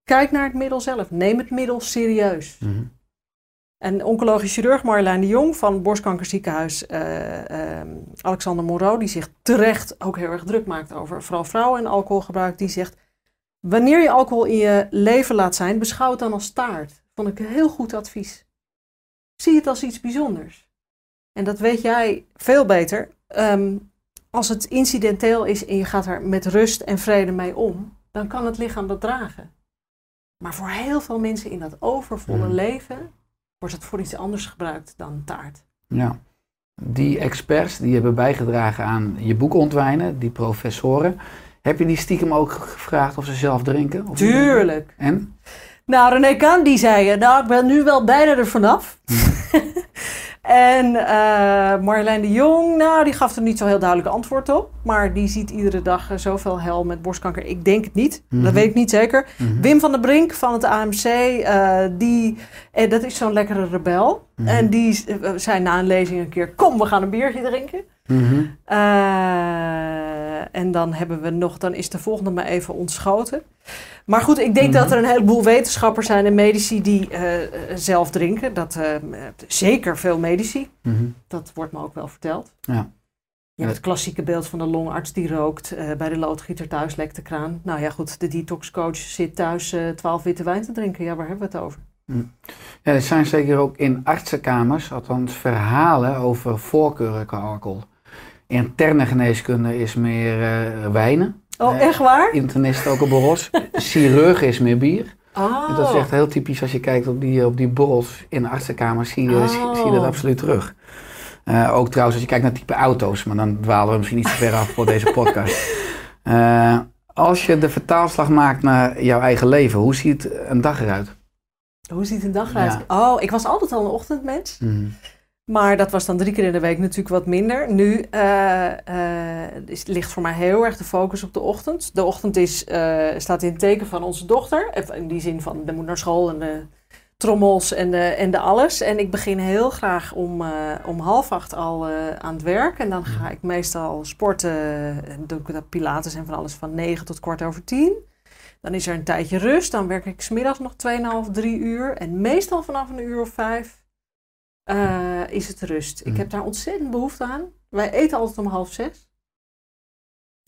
Kijk naar het middel zelf. Neem het middel serieus. Mhm. En oncologisch chirurg Marjolein de Jong van borstkankerziekenhuis eh, ehm, Alexander Moreau, die zich terecht ook heel erg druk maakt over vooral vrouwen en alcoholgebruik, die zegt: Wanneer je alcohol in je leven laat zijn, beschouw het dan als taart. Vond ik een heel goed advies. Zie het als iets bijzonders. En dat weet jij veel beter. Ehm, als het incidenteel is en je gaat er met rust en vrede mee om, dan kan het lichaam dat dragen. Maar voor heel veel mensen in dat overvolle Mhm. leven wordt het voor iets anders gebruikt dan taart. Ja. Die experts die hebben bijgedragen aan je boek ontwijnen, die professoren. Heb je die stiekem ook gevraagd of ze zelf drinken? Of? Tuurlijk. En? Nou, René Kaan die zei, nou, ik ben nu wel bijna er vanaf. en eh Marjolein de Jong, nou, die gaf er niet zo heel duidelijk antwoord op. Maar die ziet iedere dag eh, zoveel hel met borstkanker. Ik denk het niet, Mhm. dat weet ik niet zeker. Mhm. Wim van der Brink van het AMC, eh, die, eh, dat is zo'n lekkere rebel. Mhm. En die zei na een lezing een keer, kom, we gaan een biertje drinken. Mhm. Eh, en dan hebben we nog, dan is de volgende maar even ontschoten. Maar goed, ik denk Mhm. dat er een heleboel wetenschappers zijn en medici die eh, zelf drinken. Dat, eh, zeker veel medici. Mhm. Dat wordt me ook wel verteld. Ja. Je hebt het klassieke beeld van de longarts die rookt. bij de loodgieter thuis lekt de kraan. Nou ja, goed, de detoxcoach zit thuis 12 witte wijn te drinken. Ja, waar hebben we het over? Ja, er zijn zeker ook in artsenkamers, althans verhalen over voorkeuren qua alcohol. Interne geneeskunde is meer eh, wijnen. Oh, Nee. echt waar? Internist ook op borrels. Chirurg is meer bier. Oh. Dat is echt heel typisch als je kijkt op die, op die borrels in de artsenkamers, zie je, Oh. zie, je dat absoluut terug. Eh, ook trouwens als je kijkt naar type auto's, maar dan dwalen we misschien iets te ver af voor deze podcast. Eh, als je de vertaalslag maakt naar jouw eigen leven, hoe ziet een dag eruit? Hoe ziet een dag eruit? Oh, ik was altijd al een ochtendmens. Mhm. Maar dat was dan drie keer in de week natuurlijk wat minder. Nu eh, eh, is, ligt voor mij heel erg de focus op de ochtend. De ochtend is, eh, staat in het teken van onze dochter. In die zin van, de moet naar school en de trommels en de, en de alles. En ik begin heel graag om, om half acht al aan het werk. En dan ga ik meestal sporten. En doe ik dat pilates en van alles van negen tot kwart over tien. Dan is er een tijdje rust. Dan werk ik smiddags nog 2,5, 3 uur. En meestal vanaf een uur of vijf eh, is het rust. Ik heb daar ontzettend behoefte aan. Wij eten altijd om half zes.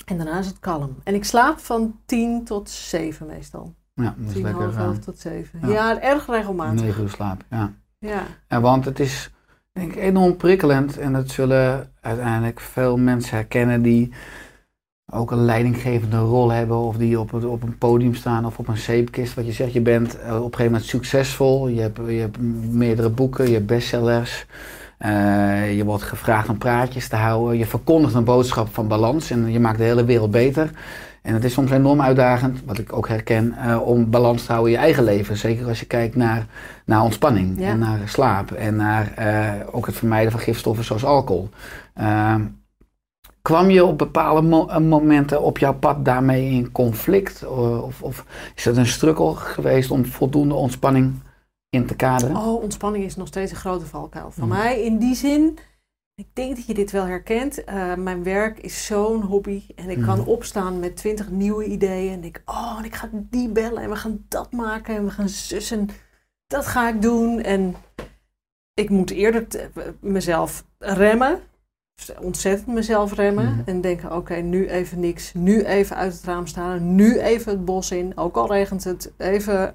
En daarna is het kalm. En ik slaap van 10 tot 7 meestal. Ja, dat is 10, lekker. half eh, 11 tot 7. ja. Ja, erg regelmatig. 9 uur slaap, ja. Ja. ja. Want het is denk ik enorm prikkelend. En dat zullen uiteindelijk veel mensen herkennen die ook een leidinggevende rol hebben. Of die op, het, op een podium staan of op een zeepkist. Wat je zegt, je bent eh, op een gegeven moment succesvol. Je hebt, je hebt meerdere boeken, je hebt bestsellers. Eh, je wordt gevraagd om praatjes te houden. Je verkondigt een boodschap van balans en je maakt de hele wereld beter. En het is soms enorm uitdagend, wat ik ook herken, eh, om balans te houden in je eigen leven. Zeker als je kijkt naar, naar ontspanning Ja. en naar slaap en naar ook het vermijden van gifstoffen zoals alcohol. Kwam je op bepaalde mo- eh, momenten op jouw pad daarmee in conflict? Of, of is het een struggle geweest om voldoende ontspanning in te kaderen? Oh, ontspanning is nog steeds een grote valkuil. Voor Mhm. mij in die zin, ik denk dat je dit wel herkent. eh, mijn werk is zo'n hobby. En ik kan Mhm. opstaan met twintig nieuwe ideeën. En ik, oh, en ik ga die bellen. En we gaan dat maken. En we gaan zussen. Dat ga ik doen. En ik moet eerder mezelf remmen. Ontzettend mezelf remmen. Mhm. En denken, oké, nu even niks. Nu even uit het raam staan. Nu even het bos in. Ook al regent het. Even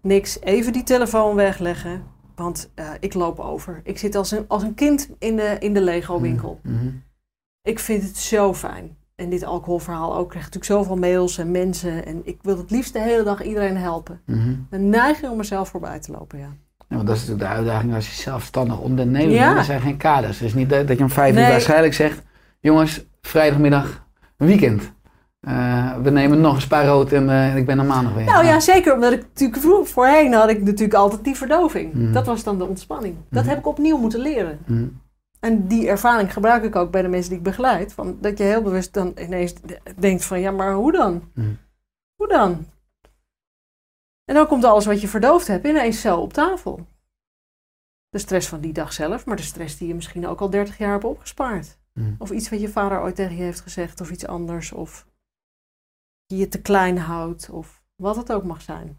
niks. Even die telefoon wegleggen. Want eh, ik loop over. Ik zit als een, als een kind in de, in de Lego winkel. Mhm. Ik vind het zo fijn. En dit alcoholverhaal ook. Ik krijg natuurlijk zoveel mails en mensen. En ik wil het liefst de hele dag iedereen helpen. Mhm. Een neiging om mezelf voorbij te lopen, ja. Ja, want dat is natuurlijk de uitdaging als je zelfstandig ondernemer Ja. bent. Er zijn geen kaders. Het is niet dat dat je om vijf uur waarschijnlijk zegt... jongens, vrijdagmiddag, weekend. Eh, we nemen nog een spa rood en eh, ik ben er maandag weer. Nou ja, zeker. Omdat ik natuurlijk vroeg, voorheen had ik natuurlijk altijd die verdoving. Mhm. Dat was dan de ontspanning. Dat Mhm. heb ik opnieuw moeten leren. Mhm. En die ervaring gebruik ik ook bij de mensen die ik begeleid. Van dat je heel bewust dan ineens denkt van, ja, maar hoe dan? Hoe dan? En dan komt alles wat je verdoofd hebt ineens zo op tafel. De stress van die dag zelf, maar de stress die je misschien ook al 30 jaar hebt opgespaard. Mhm. Of iets wat je vader ooit tegen je heeft gezegd, of iets anders. Of je je te klein houdt, of wat het ook mag zijn.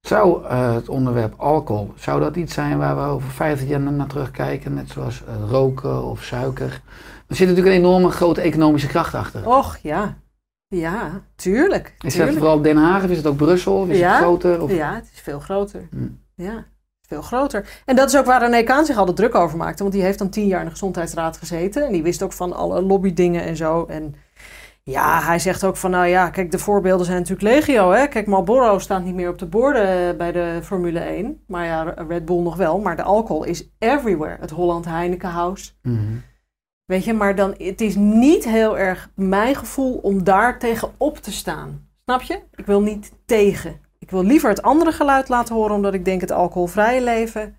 Zou eh, het onderwerp alcohol, zou dat iets zijn waar we over 50 jaar naar terugkijken? Net zoals eh, roken of suiker. Er zit natuurlijk een enorme grote economische kracht achter. Och ja, ja, tuurlijk. is dat tuurlijk. vooral Den Haag of is het ook Brussel? Of is Ja. het groter? Of... Ja, het is veel groter. Hmm. Ja, veel groter. En dat is ook waar René Kaan zich altijd druk over maakte. Want die heeft dan tien jaar in de gezondheidsraad gezeten. En die wist ook van alle lobbydingen en zo. En ja, hij zegt ook van, nou ja, kijk, de voorbeelden zijn natuurlijk legio. Hè? Kijk, Marlboro staat niet meer op de borden eh, bij de Formule 1. Maar ja, Red Bull nog wel. Maar de alcohol is everywhere. Het Holland Heineken House. Mhm. Weet je, maar dan, het is niet heel erg mijn gevoel om daar tegenop te staan. Snap je? Ik wil niet tegen. Ik wil liever het andere geluid laten horen, omdat ik denk het alcoholvrije leven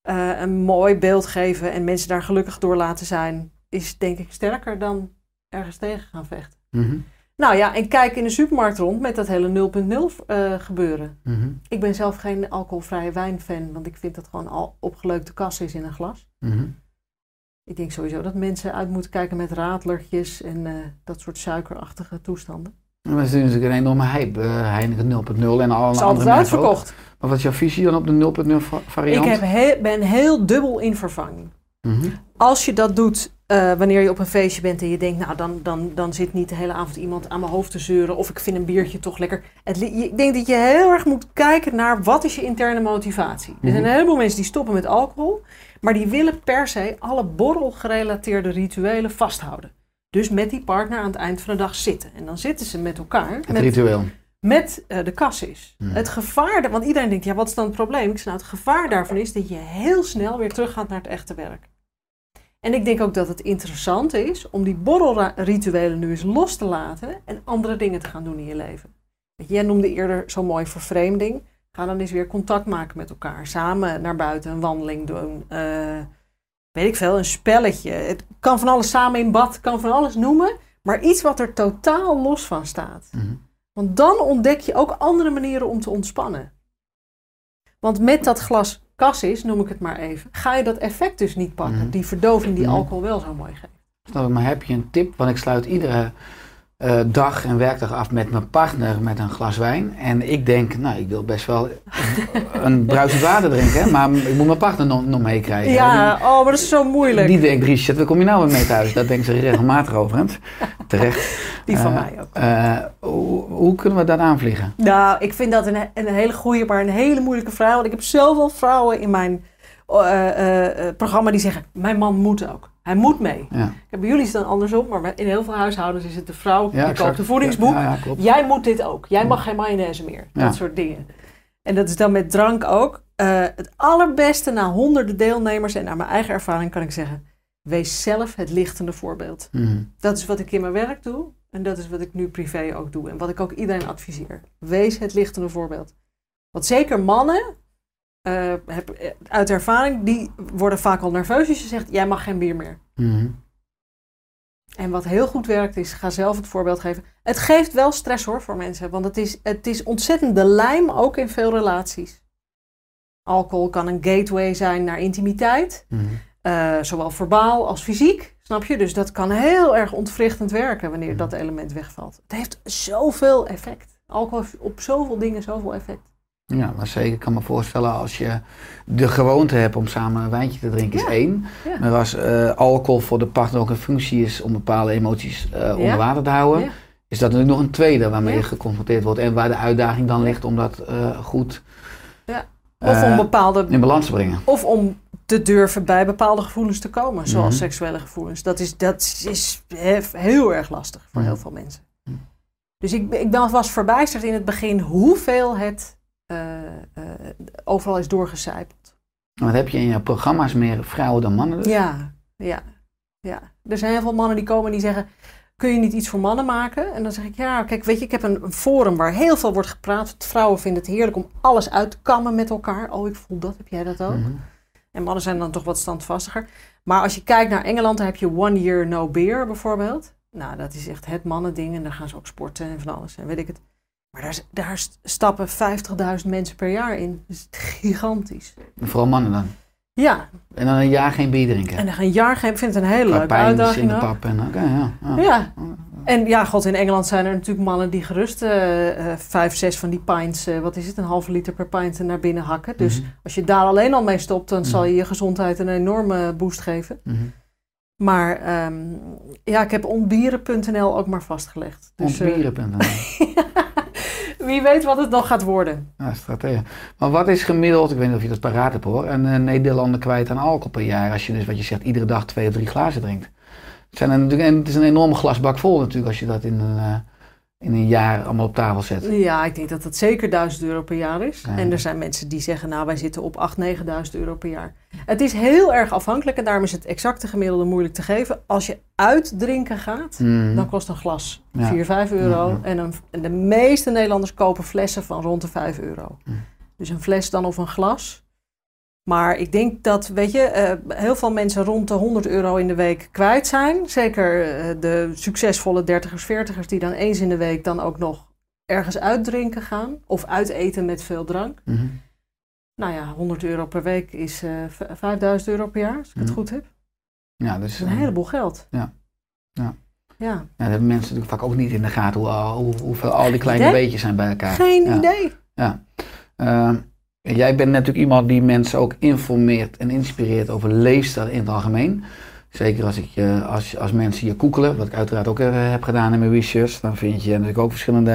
eh, een mooi beeld geven en mensen daar gelukkig door laten zijn, is denk ik sterker dan ergens tegen gaan vechten. Mhm. Nou ja, en kijk in de supermarkt rond met dat hele 0.0 eh, gebeuren. Mhm. Ik ben zelf geen alcoholvrije wijnfan, want ik vind dat gewoon al opgeleukte kas is in een glas. Mhm. Ik denk sowieso dat mensen uit moeten kijken met radlertjes en eh, dat soort suikerachtige toestanden. Maar is natuurlijk een enorme hype, eh, Heineken 0.0 en alle is andere altijd merken ook. uitverkocht. Maar wat is jouw visie dan op de 0.0 va- variant? Ik heb he- ben heel dubbel in vervanging. Mhm. Als je dat doet eh, wanneer je op een feestje bent en je denkt, nou dan, dan, dan zit niet de hele avond iemand aan mijn hoofd te zeuren of ik vind een biertje toch lekker. Het, ik denk dat je heel erg moet kijken naar wat is je interne motivatie. Er zijn Mhm. een heleboel mensen die stoppen met alcohol, maar die willen per se alle borrelgerelateerde rituelen vasthouden. Dus met die partner aan het eind van de dag zitten. En dan zitten ze met elkaar. Het met, ritueel. met eh, de kassis. Hmm. Het gevaar, want iedereen denkt, ja, wat is dan het probleem? Ik zeg, nou, het gevaar daarvan is dat je heel snel weer teruggaat naar het echte werk. En ik denk ook dat het interessant is om die borrelrituelen nu eens los te laten en andere dingen te gaan doen in je leven. Jij noemde eerder zo mooi vervreemding. Ga dan eens weer contact maken met elkaar. Samen naar buiten een wandeling doen. eh, weet ik veel, een spelletje. Het kan van alles samen in bad, kan van alles noemen. Maar iets wat er totaal los van staat. Mhm. Want dan ontdek je ook andere manieren om te ontspannen. Want met dat glas cassis, noem ik het maar even, ga je dat effect dus niet pakken. Mhm. Die verdoving die Mhm. alcohol wel zo mooi geeft. Snap ik, maar heb je een tip? Want ik sluit iedere eh, dag en werkdag af met mijn partner met een glas wijn. En ik denk, nou, ik wil best wel een bruisend water drinken, maar ik moet mijn partner nog, nog meekrijgen. Ja, oh, maar dat is zo Die, moeilijk. die Die, denkt, Richard, waar kom je nou weer mee thuis? Dat denkt ze regelmatig overigens. Terecht. van Eh, mij ook. Eh, hoe, hoe kunnen we dat aanvliegen? Nou, ik vind dat een, een hele goede, maar een hele moeilijke vraag. Want ik heb zoveel vrouwen in mijn programma die zeggen, mijn man moet ook. Hij moet mee. Ja. Bij jullie is het dan andersom, maar in heel veel huishoudens is het de vrouw, die koopt een voedingsboek. Jij moet dit ook. Jij mag geen mayonaise meer. Dat soort dingen. En dat is dan met drank ook. Eh, het allerbeste na honderden deelnemers en naar mijn eigen ervaring kan ik zeggen, wees zelf het lichtende voorbeeld. Mhm. Dat is wat ik in mijn werk doe. En dat is wat ik nu privé ook doe. En wat ik ook iedereen adviseer. Wees het lichtende voorbeeld. Want zeker mannen, eh, heb, eh, uit ervaring, die worden vaak al nerveus als je zegt, jij mag geen bier meer. Mhm. En wat heel goed werkt is, ga zelf het voorbeeld geven. Het geeft wel stress hoor voor mensen. Want het is, het is ontzettend de lijm ook in veel relaties. Alcohol kan een gateway zijn naar intimiteit. Mhm. Eh, zowel verbaal als fysiek, snap je? Dus dat kan heel erg ontwrichtend werken wanneer dat element wegvalt. Het heeft zoveel effect. Alcohol heeft op zoveel dingen zoveel effect. Ja, maar zeker. Ik kan me voorstellen als je de gewoonte hebt om samen een wijntje te drinken, Ja. is één. Ja. Maar als eh, alcohol voor de partner ook een functie is om bepaalde emoties eh, onder water te houden, is dat natuurlijk nog een tweede waarmee je geconfronteerd wordt. En waar de uitdaging dan ligt om dat eh, goed Ja. Of om bepaalde in balans te brengen. Of om te durven bij bepaalde gevoelens te komen, zoals Mhm. seksuele gevoelens. Dat is, dat is he- heel erg lastig voor heel veel mensen. Dus ik, ik was verbijsterd in het begin hoeveel het overal is doorgecijpeld. Wat heb je in je programma's meer vrouwen dan mannen? Dus? Ja, ja, ja. Er zijn heel veel mannen die komen en die zeggen... Kun je niet iets voor mannen maken? En dan zeg ik, ja, kijk, weet je, ik heb een, forum waar heel veel wordt gepraat. Vrouwen vinden het heerlijk om alles uit te kammen met elkaar. Oh, ik voel dat, heb jij dat ook? Mhm. En mannen zijn dan toch wat standvastiger. Maar als je kijkt naar Engeland, dan heb je One Year No Beer bijvoorbeeld. Nou, dat is echt het mannending. En daar gaan ze ook sporten en van alles. En weet ik het. Maar daar, daar st- stappen 50.000 mensen per jaar in. Dus gigantisch. Vooral mannen dan. Ja, En dan een jaar geen bier drinken. en dan een jaar geen. Ik vind het een hele leuke pijn, in uitdaging. de pap en oké, ja. ja. Ja. En ja, god, in Engeland zijn er natuurlijk mannen die gerust eh, eh, vijf, zes van die pints, eh, wat is het, een halve liter per pint naar binnen hakken. Dus Mhm. als je daar alleen al mee stopt, dan zal Mhm. je je gezondheid een enorme boost geven. Mhm. Maar ehm, ja, ik heb ontbieren.nl ook maar vastgelegd. Dus Ontbieren.nl. wie weet wat het nog gaat worden. Ja, strategie. Maar wat is gemiddeld, ik weet niet of je dat paraat hebt hoor, een eh, Nederlander kwijt aan alcohol per jaar als je dus wat je zegt iedere dag twee of drie glazen drinkt? Het, zijn natuurlijk, en het is een enorme glasbak vol natuurlijk als je dat in een, eh, in een jaar allemaal op tafel zet. Ja, ik denk dat dat zeker 1000 euro per jaar is. Ja. En er zijn mensen die zeggen, nou wij zitten op 8.000, 9.000 euro per jaar. Het is heel erg afhankelijk en daarom is het exacte gemiddelde moeilijk te geven. Als je uitdrinken gaat, Mhm. dan kost een glas Ja. 4, 5 euro. En, een, en de meeste Nederlanders kopen flessen van rond de 5 euro. Mhm. Dus een fles dan of een glas. Maar ik denk dat, weet je, eh, heel veel mensen rond de 100 euro in de week kwijt zijn. Zeker eh, de succesvolle 30ers, 40ers die dan eens in de week dan ook nog ergens uitdrinken gaan. Of uiteten met veel drank. Mhm. Nou ja, 100 euro per week is eh, v- 5000 euro per jaar, als ik het Mhm. goed heb. Ja, Dat dus is een eh, heleboel geld. Ja. Ja. Ja, ja, dat hebben mensen natuurlijk vaak ook niet in de gaten hoe, hoe, hoeveel al die kleine idee. beetjes zijn bij elkaar. geen Ja. idee. Ehm, jij bent natuurlijk iemand die mensen ook informeert en inspireert over leefstijl in het algemeen. Zeker als, ik, je- als, als mensen je koekelen, wat ik uiteraard ook eh, heb gedaan in mijn research, dan vind je natuurlijk ook verschillende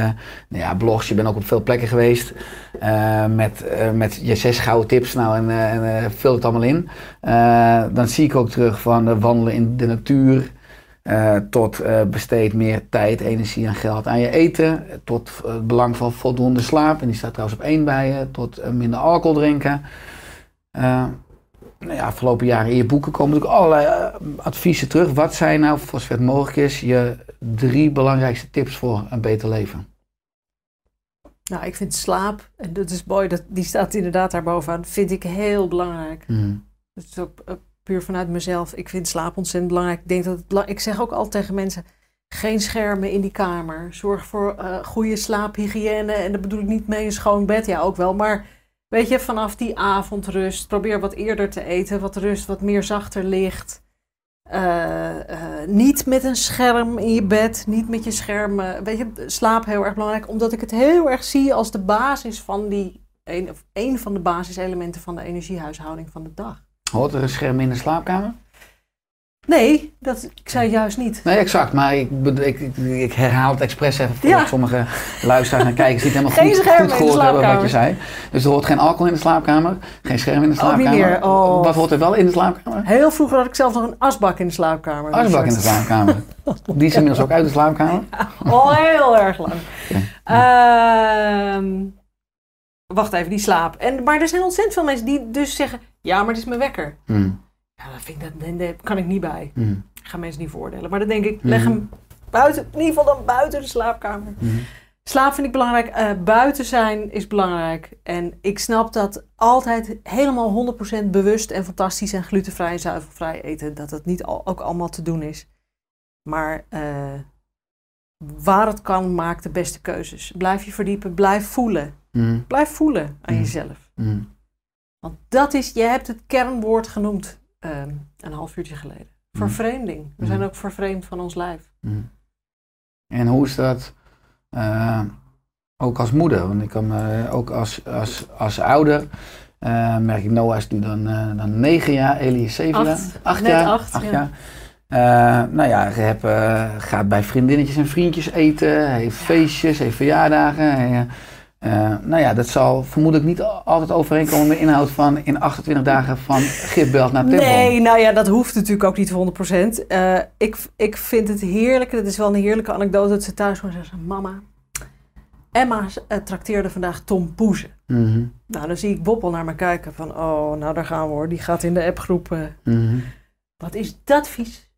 nou ja, blogs. Je bent ook op veel plekken geweest eh, met, eh, met je zes gouden tips. Nou, en, eh, en eh, vul het allemaal in. Eh, dan zie ik ook terug van eh, wandelen in de natuur. Eh, tot eh, besteed meer tijd, energie en geld aan je eten. Tot eh, het belang van voldoende slaap. En die staat trouwens op één bij je. Tot minder alcohol drinken. Nou ja, afgelopen jaren in je boeken komen natuurlijk allerlei adviezen terug. Wat zijn nou, voor zover het mogelijk is, je drie belangrijkste tips voor een beter leven? Nou, ik vind slaap, en dat is mooi, dat, die staat inderdaad daar bovenaan, vind ik heel belangrijk. Dat is ook puur vanuit mezelf. Ik vind slaap ontzettend belangrijk. Ik, denk dat het, ik zeg ook altijd tegen mensen, geen schermen in die kamer. Zorg voor eh, goede slaaphygiëne. En daar bedoel ik niet mee een schoon bed, ja ook wel. Maar weet je, vanaf die avondrust, probeer wat eerder te eten. Wat rust, wat meer zachter licht. Eh, eh, niet met een scherm in je bed, niet met je scherm. eh, weet je, slaap heel erg belangrijk, omdat ik het heel erg zie als de basis van die, een van de basiselementen van de energiehuishouding van de dag. Hoort er een scherm in de slaapkamer? Nee, dat, ik zei juist niet. Nee, exact. Maar ik, ik, ik, herhaal het expres even voor Ja. sommige luisteraars en kijkers niet helemaal Geen goed, scherm in goed de gehoord hebben wat je slaapkamer. zei. Dus er hoort geen alcohol in de slaapkamer, geen scherm in de Ook niet slaapkamer. meer. Oh. Wat hoort er wel in de slaapkamer? Heel vroeger had ik zelf nog een asbak in de slaapkamer. Asbak in de slaapkamer. Die is inmiddels ook uit de slaapkamer. Al heel erg lang. Ehm, wacht even, die slaap. En, maar er zijn ontzettend veel mensen die dus zeggen... Ja, maar het is mijn wekker. Hmm, Ja, dat, vind ik, dat, daar kan ik niet bij. hmm, Ik ga mensen niet voordelen. Maar dan denk ik, leg Mhm. hem buiten, in ieder geval dan buiten de slaapkamer. hmm. Slaap vind ik belangrijk. eh, buiten zijn is belangrijk. En ik snap dat altijd helemaal 100% bewust en fantastisch en glutenvrij en zuivelvrij eten, dat dat niet al, ook allemaal te doen is. Maar eh, waar het kan, maak de beste keuzes. Blijf je verdiepen, blijf voelen. Hmm, Blijf voelen aan jezelf. hmm. Want dat is, je hebt het kernwoord genoemd ehm, een half uurtje geleden. Vervreemding. We zijn Mhm. ook vervreemd van ons lijf. Hmm. En hoe is dat eh, ook als moeder? Want ik kan me ook als, als, als ouder eh, merk ik, Noah is nu dan, eh, dan negen jaar, Elie is zeven Acht. jaar. Acht Net jaar. acht, ja. jaar. Eh, nou ja, je hebt, eh, gaat bij vriendinnetjes en vriendjes eten, heeft feestjes, heeft verjaardagen. Hij, eh, nou ja, dat zal vermoedelijk niet altijd overeenkomen met de inhoud van in 28 dagen van Gitbelt naar Tempel. Nee, nou ja, dat hoeft natuurlijk ook niet 100%. Eh ik, ik vind het heerlijk, het is wel een heerlijke anekdote dat ze thuis gewoon zeggen, mama, Emma eh, trakteerde vandaag Tom Poezen. Mhm, Nou, dan zie ik Bob al naar me kijken van, oh, nou daar gaan we hoor. Die gaat in de appgroep, mhm, wat is dat vies?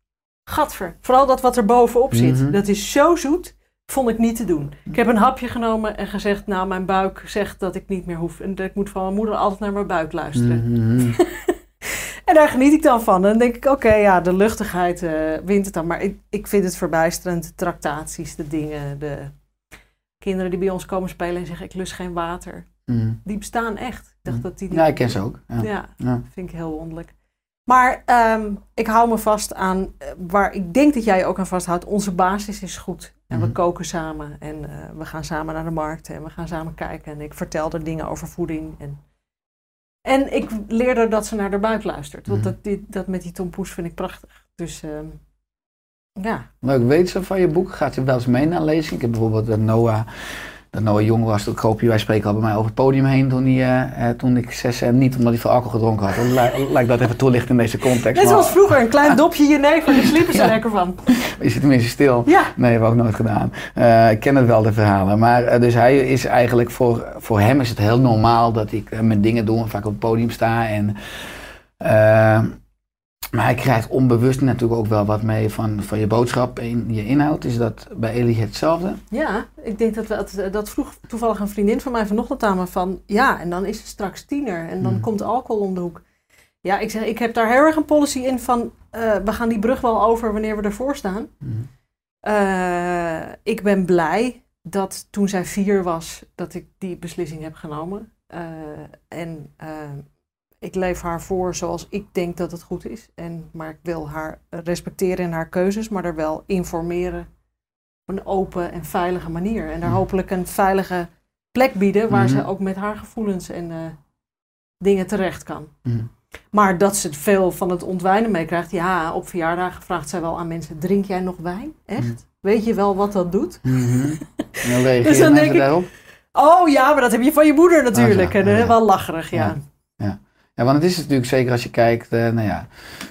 Gadver. Vooral dat wat er bovenop zit. Mhm. Dat is zo zoet, vond ik niet te doen. Ik heb een hapje genomen en gezegd, nou mijn buik zegt dat ik niet meer hoef. En dat ik moet van mijn moeder altijd naar mijn buik luisteren. mhm. En daar geniet ik dan van. En dan denk ik, oké, ja, de luchtigheid eh, wint het dan. Maar ik, ik vind het verbijsterend. De tractaties, de dingen, de kinderen die bij ons komen spelen en zeggen, ik lust geen water. Mhm. Die bestaan echt. Ik dacht dat die... Ja, ik ken ze ook. Ja. Ja, Ja. vind ik heel wonderlijk. Maar ehm, ik hou me vast aan, eh, waar ik denk dat jij ook aan vasthoudt, onze basis is goed. En we Mhm. koken samen en eh, we gaan samen naar de markt en we gaan samen kijken. En ik vertel er dingen over voeding. En, en ik leer er dat ze naar de buik luistert. Want Mhm. dat, die, dat met die tompoes vind ik prachtig. Dus ehm, ja, Leuk, weet ze van je boek? Gaat ze wel eens mee naar lezing? Ik heb bijvoorbeeld dat Noah, dat Noah jong was, toen kroop je, wij spreken al bij mij over het podium heen toen, hij, eh, eh, toen ik zes en niet omdat hij veel alcohol gedronken had. Lijkt dat even toelicht in deze context. net zoals vroeger, een klein dopje jenever, daar sliepen ze Ja. lekker van. Je zit tenminste stil. Ja, Nee, hebben we ook nooit gedaan. Eh, ik ken het wel, de verhalen. Maar dus hij is eigenlijk, voor, voor hem is het heel normaal dat ik mijn dingen doe en vaak op het podium sta. En, maar hij krijgt onbewust natuurlijk ook wel wat mee van, van je boodschap en je inhoud. Is dat bij Elie hetzelfde? Ja, ik denk dat, we, dat, dat vroeg toevallig een vriendin van mij vanochtend aan me van... Ja, en dan is het straks tiener en dan Mhm. komt alcohol om de hoek. Ja, ik zeg, ik heb daar heel erg een policy in van... eh, we gaan die brug wel over wanneer we ervoor staan. Mhm. Eh, ik ben blij dat toen zij vier was, dat ik die beslissing heb genomen. Eh, en eh, ik leef haar voor zoals ik denk dat het goed is. En, maar ik wil haar respecteren in haar keuzes, maar er wel informeren op een open en veilige manier. En daar Mhm. hopelijk een veilige plek bieden waar ze ook met haar gevoelens en eh, dingen terecht kan. Mhm. Maar dat ze veel van het ontwijnen meekrijgt. Ja, op verjaardagen vraagt zij wel aan mensen: drink jij nog wijn? Echt? Mhm. Weet je wel wat dat doet? En dan Dus dan denk ik- daarop? Oh ja, maar dat heb je van je moeder natuurlijk. en eh, ja. wel lacherig, ja. Ja. Ja, want het is natuurlijk zeker als je kijkt, eh, nou ja,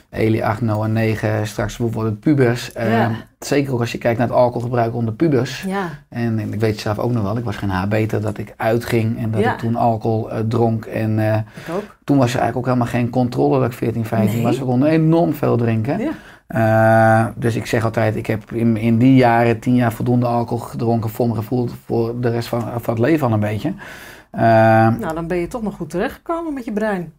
Eli 8, Noah 9, straks bijvoorbeeld pubers. Eh, Ja. Zeker ook als je kijkt naar het alcoholgebruik onder pubers. Ja, En, en ik weet zelf ook nog wel, ik was geen haarbeter, dat ik uitging en dat Ja. ik toen alcohol eh, dronk. En eh, ik ook. toen was er eigenlijk ook helemaal geen controle dat ik 14, 15 Nee. was. We konden enorm veel drinken. Ja. Dus ik zeg altijd, ik heb in, in die jaren, 10 jaar voldoende alcohol gedronken voor mijn gevoel voor de rest van, van het leven al een beetje. Eh, Nou, dan ben je toch nog goed terechtgekomen met je brein.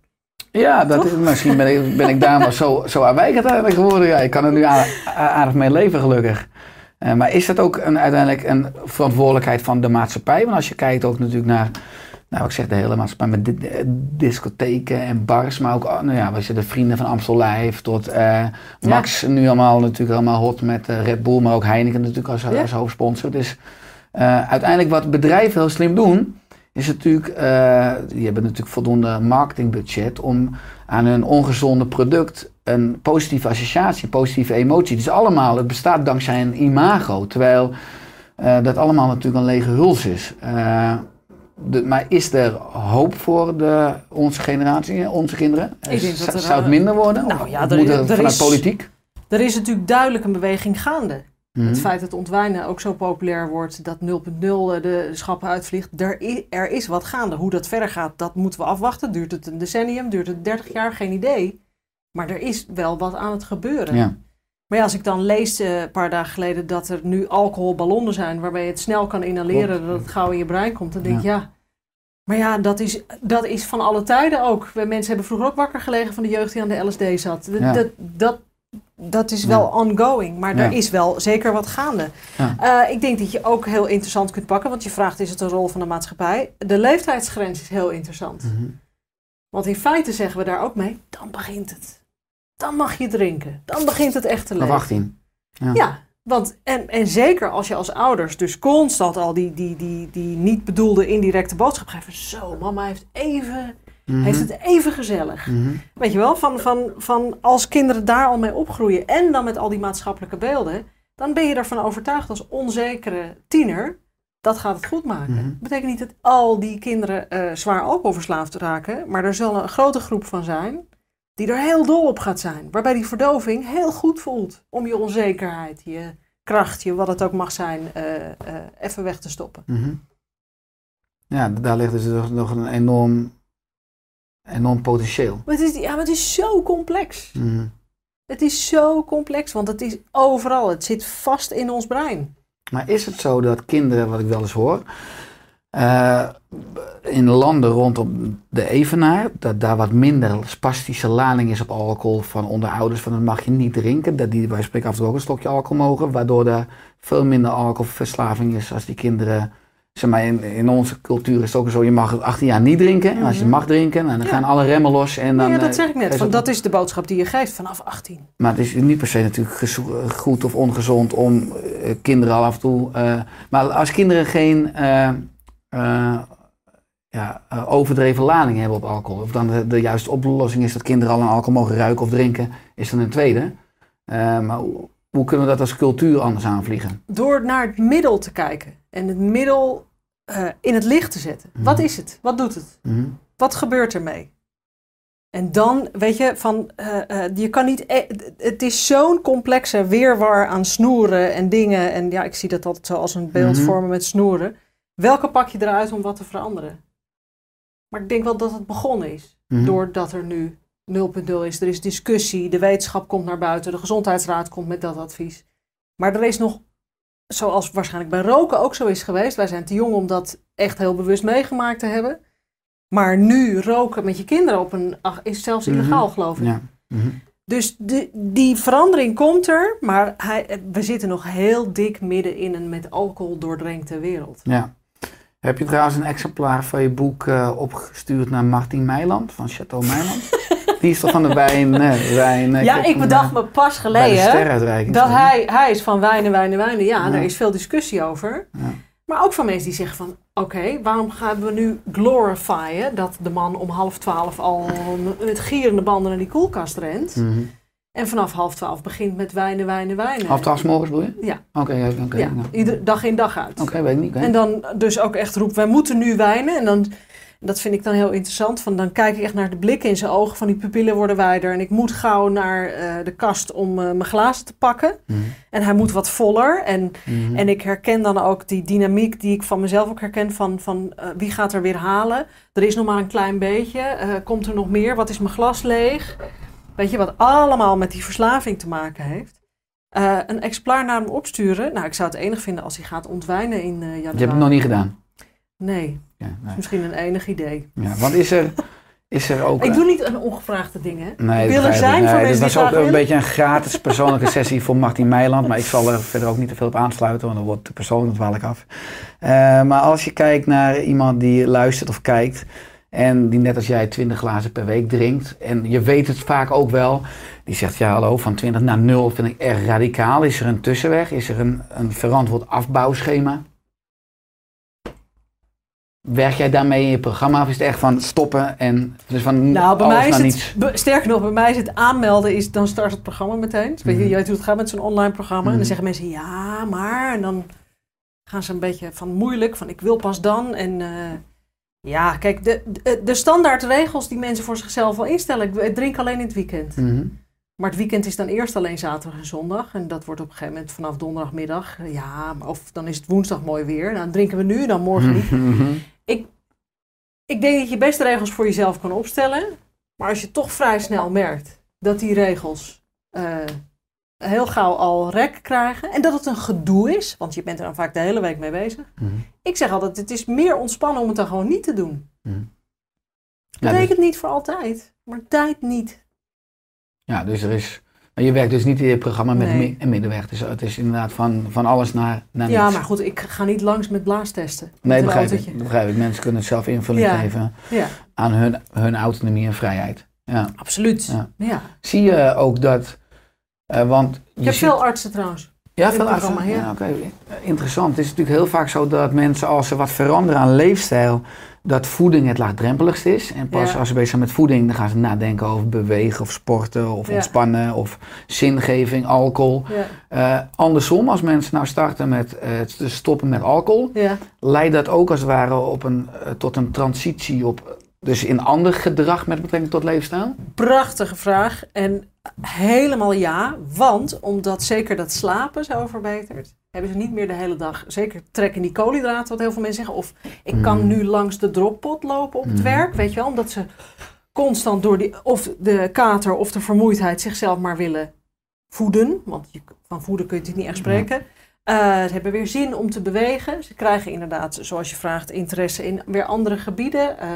Ja, dat is, misschien ben ik, ben ik daar maar zo, zo aanwijkend eigenlijk geworden. Ja, ik kan er nu aardig mee leven, gelukkig. Eh, maar is dat ook een, uiteindelijk een verantwoordelijkheid van de maatschappij? Want als je kijkt ook natuurlijk naar, nou ik zeg de hele maatschappij, met di- eh, discotheken en bars, maar ook, nou ja, we zitten de vrienden van Amstel Live tot eh, Max, nu allemaal natuurlijk allemaal hot met Red Bull, maar ook Heineken natuurlijk als, Ja. als hoofdsponsor. Dus uiteindelijk wat bedrijven heel slim doen, is natuurlijk, eh, die hebben natuurlijk voldoende marketingbudget om aan hun ongezonde product een positieve associatie, een positieve emotie. Is allemaal, het bestaat dankzij een imago, terwijl eh, dat allemaal natuurlijk een lege huls is. Eh, de, maar is er hoop voor de, onze generatie, onze kinderen? Ik denk dat Zou- er, Zou het minder worden? nou Of ja, moet er- er, er vanuit is- politiek? Er is natuurlijk duidelijk een beweging gaande. Mhm. Het feit dat ontwijnen ook zo populair wordt, dat 0.0 de, de schappen uitvliegt, er is, er is wat gaande. Hoe dat verder gaat, dat moeten we afwachten. Duurt het een decennium, duurt het 30 jaar, geen idee. Maar er is wel wat aan het gebeuren. Ja. Maar ja, als ik dan lees eh, een paar dagen geleden dat er nu alcoholballonnen zijn waarbij je het snel kan inhaleren, Klopt. dat het gauw in je brein komt, dan denk ik ja. Maar ja, dat is, dat is van alle tijden ook. Mensen hebben vroeger ook wakker gelegen van de jeugd die aan de LSD zat. Dat, Ja. dat, dat, dat is Ja. wel ongoing, maar Ja. er is wel zeker wat gaande. Ja. Eh, ik denk dat je ook heel interessant kunt pakken, want je vraagt is het een rol van de maatschappij. De leeftijdsgrens is heel interessant. Mhm. Want in feite zeggen we daar ook mee, dan begint het. Dan mag je drinken. Dan begint het echt te leven. 18. Ja. Ja, want en, en zeker als je als ouders dus constant al die, die, die, die niet bedoelde indirecte boodschap geeft. Zo, mama heeft, even, Mhm. heeft het even gezellig. Mhm. Weet je wel, van, van, van als kinderen daar al mee opgroeien en dan met al die maatschappelijke beelden, dan ben je ervan overtuigd als onzekere tiener, dat gaat het goed maken. Mhm. Dat betekent niet dat al die kinderen eh, zwaar alcoholverslaafd raken, maar er zal een grote groep van zijn die er heel dol op gaat zijn. Waarbij die verdoving heel goed voelt om je onzekerheid, je kracht, je wat het ook mag zijn, eh, eh, even weg te stoppen. Ja, daar ligt dus nog een enorm, enorm potentieel. Maar het is, ja, maar het is zo complex. Mhm. Het is zo complex, want het is overal. Het zit vast in ons brein. Maar is het zo dat kinderen, wat ik wel eens hoor, eh, in landen rondom de Evenaar, dat daar wat minder spastische lading is op alcohol van onder ouders van dat mag je niet drinken, dat die bij spreken af en toe ook een stokje alcohol mogen, waardoor er veel minder alcoholverslaving is als die kinderen, zeg maar in, in onze cultuur is het ook zo, je mag het 18 jaar niet drinken, en als je Mhm. mag drinken, nou, dan Ja. gaan alle remmen los en dan... ja, dat eh, zeg ik net. is Van, het- dat is de boodschap die je geeft vanaf 18. maar het is niet per se natuurlijk goed of ongezond om eh, kinderen al af en toe. eh, maar als kinderen geen eh, eh, ja, eh, overdreven lading hebben op alcohol, of dan de, de juiste oplossing is dat kinderen al aan alcohol mogen ruiken of drinken, is dan een tweede. Eh, maar hoe, hoe kunnen we dat als cultuur anders aanvliegen? Door naar het middel te kijken en het middel eh, in het licht te zetten. Mhm. Wat is het? Wat doet het? Mhm. Wat gebeurt ermee? En dan, weet je, van, eh, eh, je kan niet, e- het is zo'n complexe weerwar aan snoeren en dingen. En ja, ik zie dat altijd zo als een beeld Mhm. vormen met snoeren. Welke pak je eruit om wat te veranderen? Maar ik denk wel dat het begonnen is. Doordat er nu 0.0 is. Er is discussie, de wetenschap komt naar buiten, de gezondheidsraad komt met dat advies. Maar er is nog, zoals waarschijnlijk bij roken ook zo is geweest. Wij zijn te jong om dat echt heel bewust meegemaakt te hebben. Maar nu roken met je kinderen op een, ach, is zelfs Mhm. illegaal geloof ik. Ja. Mhm. Dus de, die verandering komt er, maar hij, we zitten nog heel dik midden in een met alcohol doordrenkte wereld. ja. Heb je trouwens een exemplaar van je boek eh, opgestuurd naar Martin Meiland van Chateau Meiland? Die is toch van de wijn... eh, wijn eh, ja, ik bedacht eh, me pas geleden dat hij, hij is van wijnen, wijnen, wijnen. Ja, Ja. daar is veel discussie over. Ja. Maar ook van mensen die zeggen van, oké, waarom gaan we nu glorifyen dat de man om half twaalf al met gierende banden naar die koelkast rent. Mhm. En vanaf half twaalf begint met wijnen, wijnen, wijnen. Half twaalf morgens bedoel je? Ja. Oké, ja, oké. ja, ja. ieder, dag in dag uit. Oké, weet ik niet. En dan dus ook echt roept, wij moeten nu wijnen. En dan, dat vind ik dan heel interessant. Van, dan kijk ik echt naar de blikken in zijn ogen. Van die pupillen worden wijder. En ik moet gauw naar eh, de kast om eh, mijn glazen te pakken. Mhm. En hij moet wat voller. En, Mhm. en ik herken dan ook die dynamiek die ik van mezelf ook herken. Van, van eh, wie gaat er weer halen? Er is nog maar een klein beetje. Komt er nog meer? Wat is mijn glas leeg? Weet je, wat allemaal met die verslaving te maken heeft. Een exemplaar naar hem opsturen. Nou, ik zou het enig vinden als hij gaat ontwijnen in januari. Je hebt het nog niet gedaan. Nee, Ja, nee. misschien een enig idee. ja, want is er, is er ook... Ik doe niet een ongevraagde dingen. Nee, ik wil dat er zijn Nee, voor mensen was die ook een beetje een gratis persoonlijke sessie voor Martin Meiland. Maar ik zal er verder ook niet te veel op aansluiten, want dan wordt dat dwaal ik af. Eh, maar als je kijkt naar iemand die luistert of kijkt en die net als jij 20 glazen per week drinkt. En je weet het vaak ook wel. Die zegt, ja hallo, van 20 naar 0 vind ik erg radicaal. Is er een tussenweg? Is er een, een verantwoord afbouwschema? Werk jij daarmee in je programma of is het echt van stoppen en dus van Nou, bij mij is het, niets? sterker nog, bij mij is het aanmelden, is, dan start het programma meteen. Dus weet je, Mhm. je weet hoe het gaat met zo'n online programma. En Mhm. dan zeggen mensen, ja, maar. En dan gaan ze een beetje van moeilijk, van ik wil pas dan. En eh, ja, kijk, de, de, de standaard regels die mensen voor zichzelf wel instellen. Ik drink alleen in het weekend. Mhm. Maar het weekend is dan eerst alleen zaterdag en zondag. En dat wordt op een gegeven moment vanaf donderdagmiddag. eh, Ja, of dan is het woensdag mooi weer. Nou, dan drinken we nu, dan morgen niet. Mhm. Ik denk dat je best regels voor jezelf kan opstellen. Maar als je toch vrij snel merkt dat die regels eh, heel gauw al rek krijgen. En dat het een gedoe is, want je bent er dan vaak de hele week mee bezig. Mhm. Ik zeg altijd, het is meer ontspannen om het dan gewoon niet te doen. Mhm. Dat Ja, betekent dus, niet voor altijd, maar tijd niet. ja, dus er is. Maar je werkt dus niet in je programma met Nee. een middenweg. Dus het is inderdaad van, van alles naar, naar Ja, niets. maar goed, ik ga niet langs met blaastesten. Nee, begrijp autootje. ik, begrijp ik. Mensen kunnen het zelf invulling Ja. geven Ja, aan hun, hun autonomie en vrijheid. Ja. absoluut. Ja. Zie je ook dat, eh, want je Ik heb ziet- veel artsen trouwens. ja, veel artsen. Ja, oké. Eh, Interessant. Het is natuurlijk heel vaak zo dat mensen als ze wat veranderen aan leefstijl, dat voeding het laagdrempeligst is. En pas Ja. als ze bezig zijn met voeding, dan gaan ze nadenken over bewegen of sporten of Ja. ontspannen of zingeving, alcohol. Ja. Eh, andersom, als mensen nou starten met eh, te stoppen met alcohol, leidt dat ook als het ware op een, eh, tot een transitie op, dus in ander gedrag met betrekking tot leefstijl? Prachtige vraag. En helemaal ja. Want omdat zeker dat slapen zo verbetert, hebben ze niet meer de hele dag. Zeker trekken die koolhydraten, wat heel veel mensen zeggen. Of ik kan Mhm. nu langs de droppot lopen op het Mhm. werk. Weet je wel, omdat ze constant door die, of de kater of de vermoeidheid zichzelf maar willen voeden. Want je, van voeden kun je niet echt spreken. Eh, ze hebben weer zin om te bewegen. Ze krijgen inderdaad, zoals je vraagt, interesse in weer andere gebieden. Eh,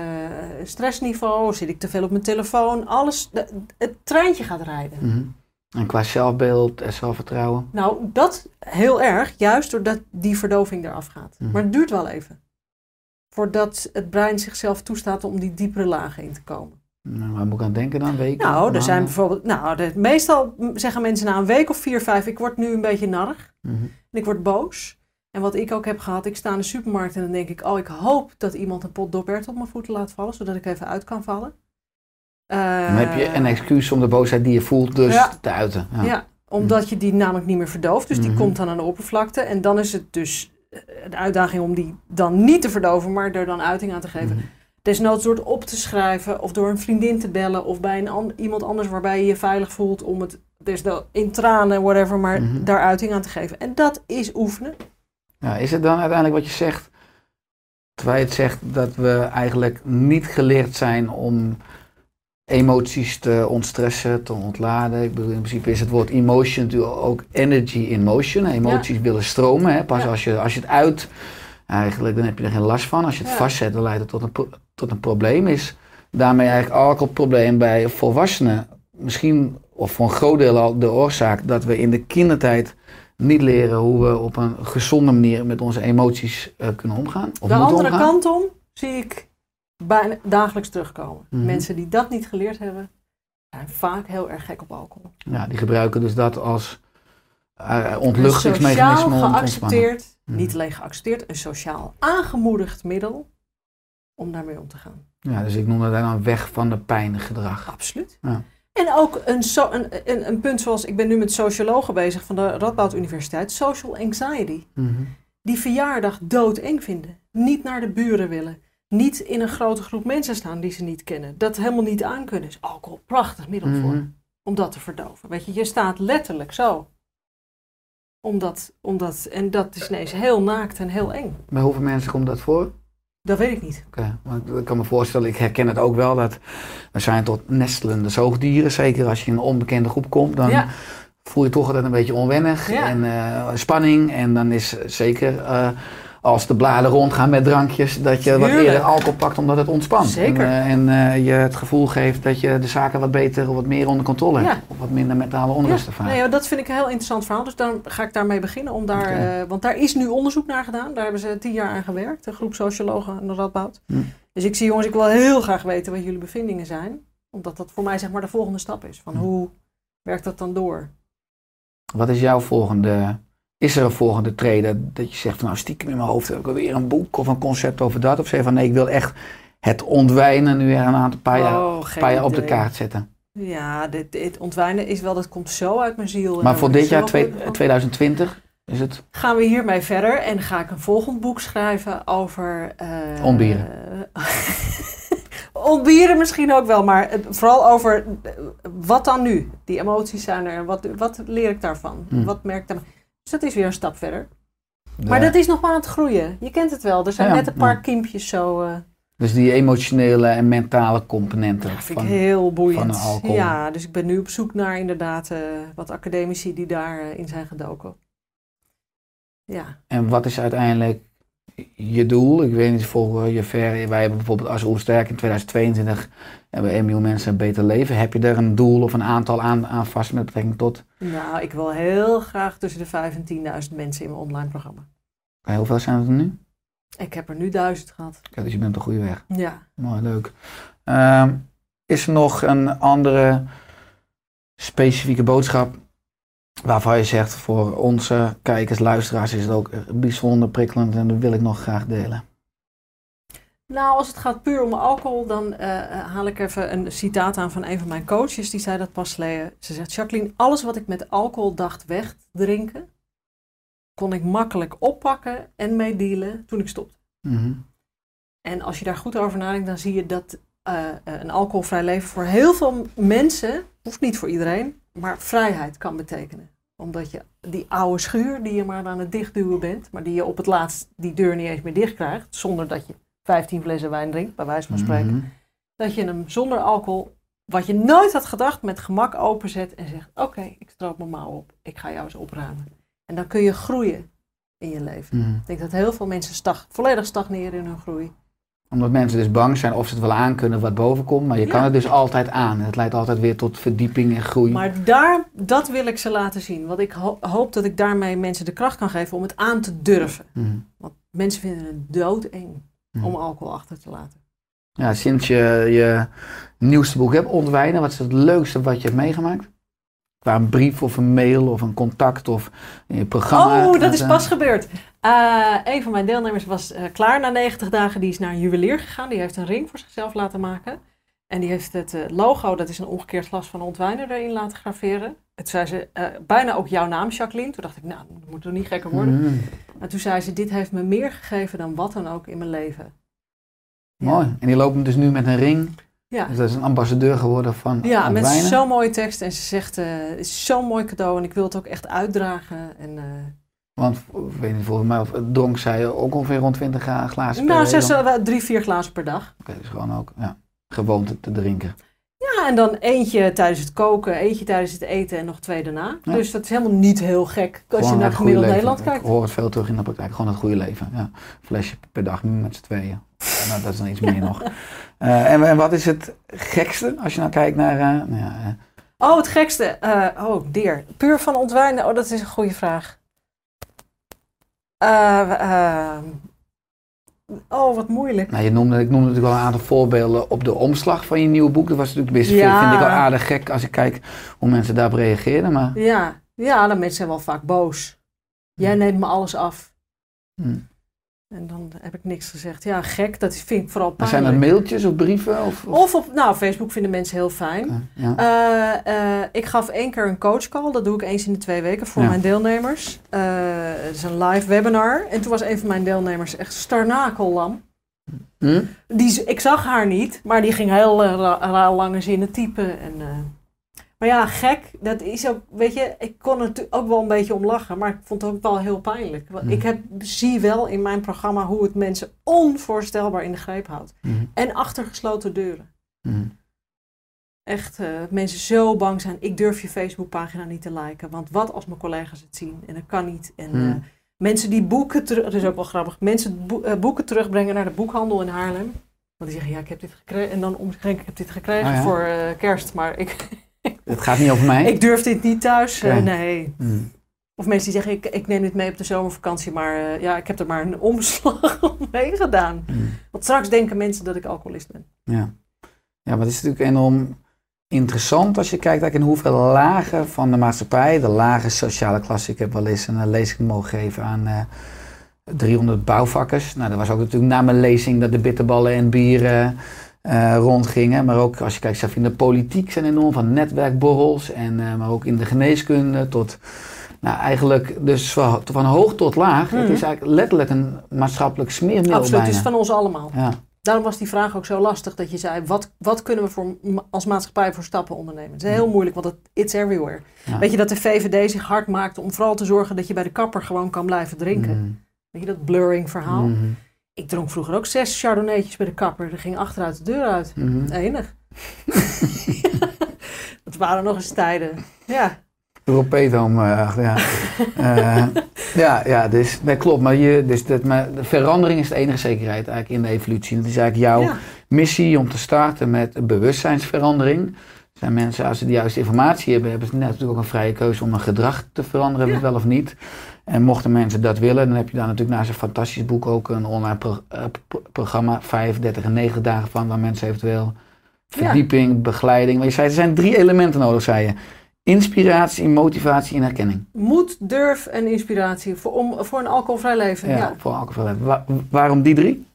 stressniveau, zit ik te veel op mijn telefoon. Alles, de- het treintje gaat rijden. Mhm. En qua zelfbeeld en zelfvertrouwen? Nou, dat heel erg, juist doordat die verdoving eraf gaat. Mhm. Maar het duurt wel even. Voordat het brein zichzelf toestaat om die diepere lagen in te komen. Nou, waar moet ik aan denken dan? Weken? Nou, er zijn bijvoorbeeld, nou, de, meestal zeggen mensen na een week of vier, vijf, ik word nu een beetje narrig. Mhm. En ik word boos. En wat ik ook heb gehad, ik sta in de supermarkt en dan denk ik, oh, ik hoop dat iemand een pot dopert op mijn voeten laat vallen, zodat ik even uit kan vallen. Dan Eh, heb je een excuus om de boosheid die je voelt dus Ja. te uiten. Ja. Ja. omdat je die namelijk niet meer verdooft. Dus die Mhm. komt dan aan de oppervlakte. En dan is het dus eh, de uitdaging om die dan niet te verdoven, maar er dan uiting aan te geven. Mhm. Desnoods door het op te schrijven of door een vriendin te bellen of bij een an- iemand anders waarbij je je veilig voelt om het, dus in tranen, whatever, maar Mhm. daar uiting aan te geven. En dat is oefenen. Ja, is het dan uiteindelijk wat je zegt, terwijl je het zegt dat we eigenlijk niet geleerd zijn om emoties te ontstressen, te ontladen. Ik bedoel, in principe is het woord emotion natuurlijk ook energy in motion. Emoties willen stromen. Hè? Pas Ja. als, je, als je het uit, eigenlijk, dan heb je er geen last van. Als je het Ja. vastzet, dan leidt het tot een, tot een probleem. Is daarmee eigenlijk alcoholprobleem bij volwassenen misschien, of voor een groot deel al, de oorzaak dat we in de kindertijd niet leren hoe we op een gezonde manier met onze emoties eh, kunnen omgaan. Of de andere omgaan. kant om zie ik bijna dagelijks terugkomen. Mhm. Mensen die dat niet geleerd hebben, zijn vaak heel erg gek op alcohol. Ja, die gebruiken dus dat als uh, ontluchtingsmechanisme sociaal geaccepteerd, Mhm. niet alleen geaccepteerd, een sociaal aangemoedigd middel om daarmee om te gaan. Ja, dus ik noem dat dan weg van de pijngedrag. Absoluut. Ja. En ook een, so, een, een, een punt zoals, ik ben nu met sociologen bezig van de Radboud Universiteit, social anxiety. Mhm. Die verjaardag doodeng vinden. Niet naar de buren willen. Niet in een grote groep mensen staan die ze niet kennen. Dat helemaal niet aankunnen. Is alcohol prachtig middel voor. Mhm. Om dat te verdoven. Weet je, je staat letterlijk zo. Omdat, omdat, en dat is ineens heel naakt en heel eng. Bij hoeveel mensen komt dat voor? Dat weet ik niet. Oké, want ik kan me voorstellen, ik herken het ook wel, dat we zijn tot nestelende zoogdieren. Zeker als je in een onbekende groep komt, dan Ja. voel je toch altijd een beetje onwennig Ja. en eh, spanning. En dan is zeker eh, als de bladen rondgaan met drankjes, dat je wat eerder alcohol pakt omdat het ontspant. Zeker. En, eh, en eh, je het gevoel geeft dat je de zaken wat beter of wat meer onder controle hebt. Of wat minder mentale onrust Ja, ervaart. nee, dat vind ik een heel interessant verhaal. Dus dan ga ik daarmee beginnen. Om daar, eh, want daar is nu onderzoek naar gedaan. Daar hebben ze tien jaar aan gewerkt. Een groep sociologen aan de Radboud. Hm. Dus ik zie jongens, ik wil heel graag weten wat jullie bevindingen zijn. Omdat dat voor mij zeg maar de volgende stap is. Van Hm. hoe werkt dat dan door? Wat is jouw volgende is er een volgende treden dat je zegt van nou stiekem in mijn hoofd heb ik alweer een boek of een concept over dat? Of zeg je van nee, ik wil echt het ontwijnen nu weer een aantal paar jaar, Oh, paar jaar op de kaart zetten. Ja, dit, dit ontwijnen is wel, dat komt zo uit mijn ziel. En Maar voor dit jaar twee- gelukkig van. 2020 is het gaan we hiermee verder en ga ik een volgend boek schrijven over... eh, Ontbieren. ontbieren misschien ook wel, maar vooral over eh, wat dan nu? Die emoties zijn er, wat, wat leer ik daarvan? Hm. Wat merk ik daarvan? Dus dat is weer een stap verder. Maar dat is nog maar aan het groeien. Je kent het wel. Er zijn Ja, net een paar ja. kiempjes zo. eh Dus die emotionele en mentale componenten ja, vind van, ik heel boeiend. van. Ja, dus ik ben nu op zoek naar inderdaad eh, wat academici die daarin in zijn gedoken. Ja. En wat is uiteindelijk je doel? Ik weet niet, voor je ver, wij hebben bijvoorbeeld als Oersterk in 2022 hebben 1 miljoen mensen een beter leven. Heb je er een doel of een aantal aan, aan vast met betrekking tot? Nou, ik wil heel graag tussen de 5 en 10.000 mensen in mijn online programma. Oké, hoeveel zijn het er nu? Ik heb er nu duizend gehad. Oké, dus je bent op de goede weg. Ja. Mooi, leuk. Ehm, is er nog een andere specifieke boodschap waarvan je zegt voor onze kijkers, luisteraars is het ook bijzonder prikkelend en dat wil ik nog graag delen? Nou, als het gaat puur om alcohol, dan eh, haal ik even een citaat aan van een van mijn coaches. Die zei dat pas geleden. Ze zegt, Jacqueline, alles wat ik met alcohol dacht wegdrinken, kon ik makkelijk oppakken en meedealen toen ik stopte. Mhm. En als je daar goed over nadenkt, dan zie je dat eh, eh, een alcoholvrij leven voor heel veel mensen, hoeft niet voor iedereen, maar vrijheid kan betekenen. Omdat je die oude schuur die je maar aan het dichtduwen bent, maar die je op het laatst die deur niet eens meer dicht krijgt, zonder dat je 15 flessen wijn drinkt, bij wijze van spreken, Mhm. dat je hem zonder alcohol, wat je nooit had gedacht, met gemak openzet en zegt, oké, ik stroop mijn mouw op, ik ga jou eens opruimen. En dan kun je groeien in je leven. Mhm. Ik denk dat heel veel mensen stag, volledig stagneren in hun groei. Omdat mensen dus bang zijn of ze het wel aan kunnen wat boven komt, maar je Ja. kan het dus altijd aan. En het leidt altijd weer tot verdieping en groei. Maar daar, dat wil ik ze laten zien. Want ik ho- hoop dat ik daarmee mensen de kracht kan geven om het aan te durven. Mhm. Want mensen vinden het doodeng Mhm. om alcohol achter te laten. Ja, sinds je je nieuwste boek hebt, Ontwijnen, wat is het leukste wat je hebt meegemaakt? Qua een brief of een mail of een contact of in je programma? Oh, dat is eh, pas gebeurd. Eh, een van mijn deelnemers was eh, klaar na 90 dagen. Die is naar een juwelier gegaan. Die heeft een ring voor zichzelf laten maken. En die heeft het eh, logo, dat is een omgekeerd glas van Ontwijnen, erin laten graveren. Het zei ze, bijna ook jouw naam, Jacqueline. Toen dacht ik, nou, dat moet toch niet gekker worden. Mhm. En toen zei ze, dit heeft me meer gegeven dan wat dan ook in mijn leven. Ja. Mooi. En die loopt dus nu met een ring. Ja, Dus dat is een ambassadeur geworden van ja met zo'n mooie tekst. En ze zegt, het is zo'n mooi cadeau en ik wil het ook echt uitdragen. En, Want, ik weet niet, volgens mij of, dronk zij ook ongeveer rond 20 gra- glazen per nou, zes, dan? eh, drie, vier glazen per dag. Oké, dus gewoon ook ja, gewoonte te drinken. Ja, en dan eentje tijdens het koken, eentje tijdens het eten en nog twee daarna. Ja. Dus dat is helemaal niet heel gek als Gewoon je naar gemiddeld leven. Nederland Ik kijkt. hoor het veel terug in de praktijk. Gewoon het goede leven. Ja. Flesje per dag met z'n tweeën. Ja, nou, dat is dan iets meer nog. Eh, en, en wat is het gekste als je nou kijkt naar... eh, nou ja, eh, Oh, het gekste. eh, oh, deer. Puur van ontwijnen. Oh, dat is een goede vraag. Eh, eh, oh, wat moeilijk. nou, je noemde, ik noemde natuurlijk wel een aantal voorbeelden op de omslag van je nieuwe boek. Dat was natuurlijk best Ja. vind ik wel aardig gek als ik kijk hoe mensen daarop reageerden. Maar Ja, ja, de mensen zijn wel vaak boos. Jij neemt me alles af. hm. En dan heb ik niks gezegd. Ja, gek. Dat vind ik vooral Maar zijn pijnlijk. er mailtjes of brieven? Of, of- Of op, nou, Facebook vinden mensen heel fijn. Ja. Eh, eh, ik gaf één keer een coachcall. Dat doe ik eens in de twee weken voor Ja. mijn deelnemers. Eh, het is een live webinar. En toen was een van mijn deelnemers echt starnakellam. Hm? Die, ik zag haar niet, maar die ging heel lange zinnen typen. En, maar ja, gek. Dat is ook, weet je, ik kon er ook wel een beetje om lachen. Maar ik vond het ook wel heel pijnlijk. Want Mm. ik heb, zie wel in mijn programma hoe het mensen onvoorstelbaar in de greep houdt. Hm. En achter gesloten deuren. Hm. Echt, eh, mensen zo bang zijn. Ik durf je Facebookpagina niet te liken. Want wat als mijn collega's het zien? En dat kan niet. En eh, mensen die boeken terug... Dat is ook wel grappig. Mensen eh, boeken terugbrengen naar de boekhandel in Haarlem. Want die zeggen, ja, ik heb dit gekregen. En dan omschenk ik heb dit gekregen Ah, ja. voor kerst. Maar ik, Het gaat niet over mij. ik durf dit niet thuis. Eh, nee. Hm. Of mensen die zeggen, ik, ik neem dit mee op de zomervakantie. Maar eh, ja, ik heb er maar een omslag mee gedaan. Hm. Want straks denken mensen dat ik alcoholist ben. Ja. ja, maar het is natuurlijk enorm interessant als je kijkt in hoeveel lagen van de maatschappij, de lage sociale klasse. Ik heb wel eens een eh, lezing mogen geven aan eh 300 bouwvakkers. Nou, dat was ook natuurlijk na mijn lezing dat de bitterballen en bieren eh, rondgingen. Maar ook als je kijkt, zelf in de politiek zijn enorm van netwerkborrels. En, eh, maar ook in de geneeskunde tot, nou eigenlijk dus van, hoog tot laag. Het is eigenlijk letterlijk een maatschappelijk smeermiddel Mhm. Absoluut, het bijna. is van ons allemaal. Ja. Daarom was die vraag ook zo lastig dat je zei, wat, wat kunnen we voor, als maatschappij voor stappen ondernemen? Het is heel moeilijk, want het it's everywhere. Ja. Weet je dat de VVD zich hard maakt om vooral te zorgen dat je bij de kapper gewoon kan blijven drinken? Mm, Weet je dat blurring verhaal? mhm, Ik dronk vroeger ook zes chardonnaytjes bij de kapper. Er ging achteruit de deur uit. mhm. Enig. dat waren nog eens tijden. Ja, Europeedom, eh, ja. Eh, ja, ja, dus dat klopt. Maar, je, dus dat, maar de verandering is de enige zekerheid eigenlijk in de evolutie. Dat is eigenlijk jouw ja. missie om te starten met een bewustzijnsverandering. Zijn mensen, als ze de juiste informatie hebben, hebben ze natuurlijk ook een vrije keuze om een gedrag te veranderen, Ja. wel of niet. En mochten mensen dat willen, dan heb je daar natuurlijk naast een fantastisch boek ook een online pro- eh, pro- programma, 35 en 90 dagen van, waar mensen eventueel verdieping, begeleiding. Maar je zei, er zijn drie elementen nodig, zei je. Inspiratie, motivatie en herkenning. Moed, durf en inspiratie voor, om, voor een alcoholvrij leven. Ja, Ja. voor alcohol. Wa- waarom die drie?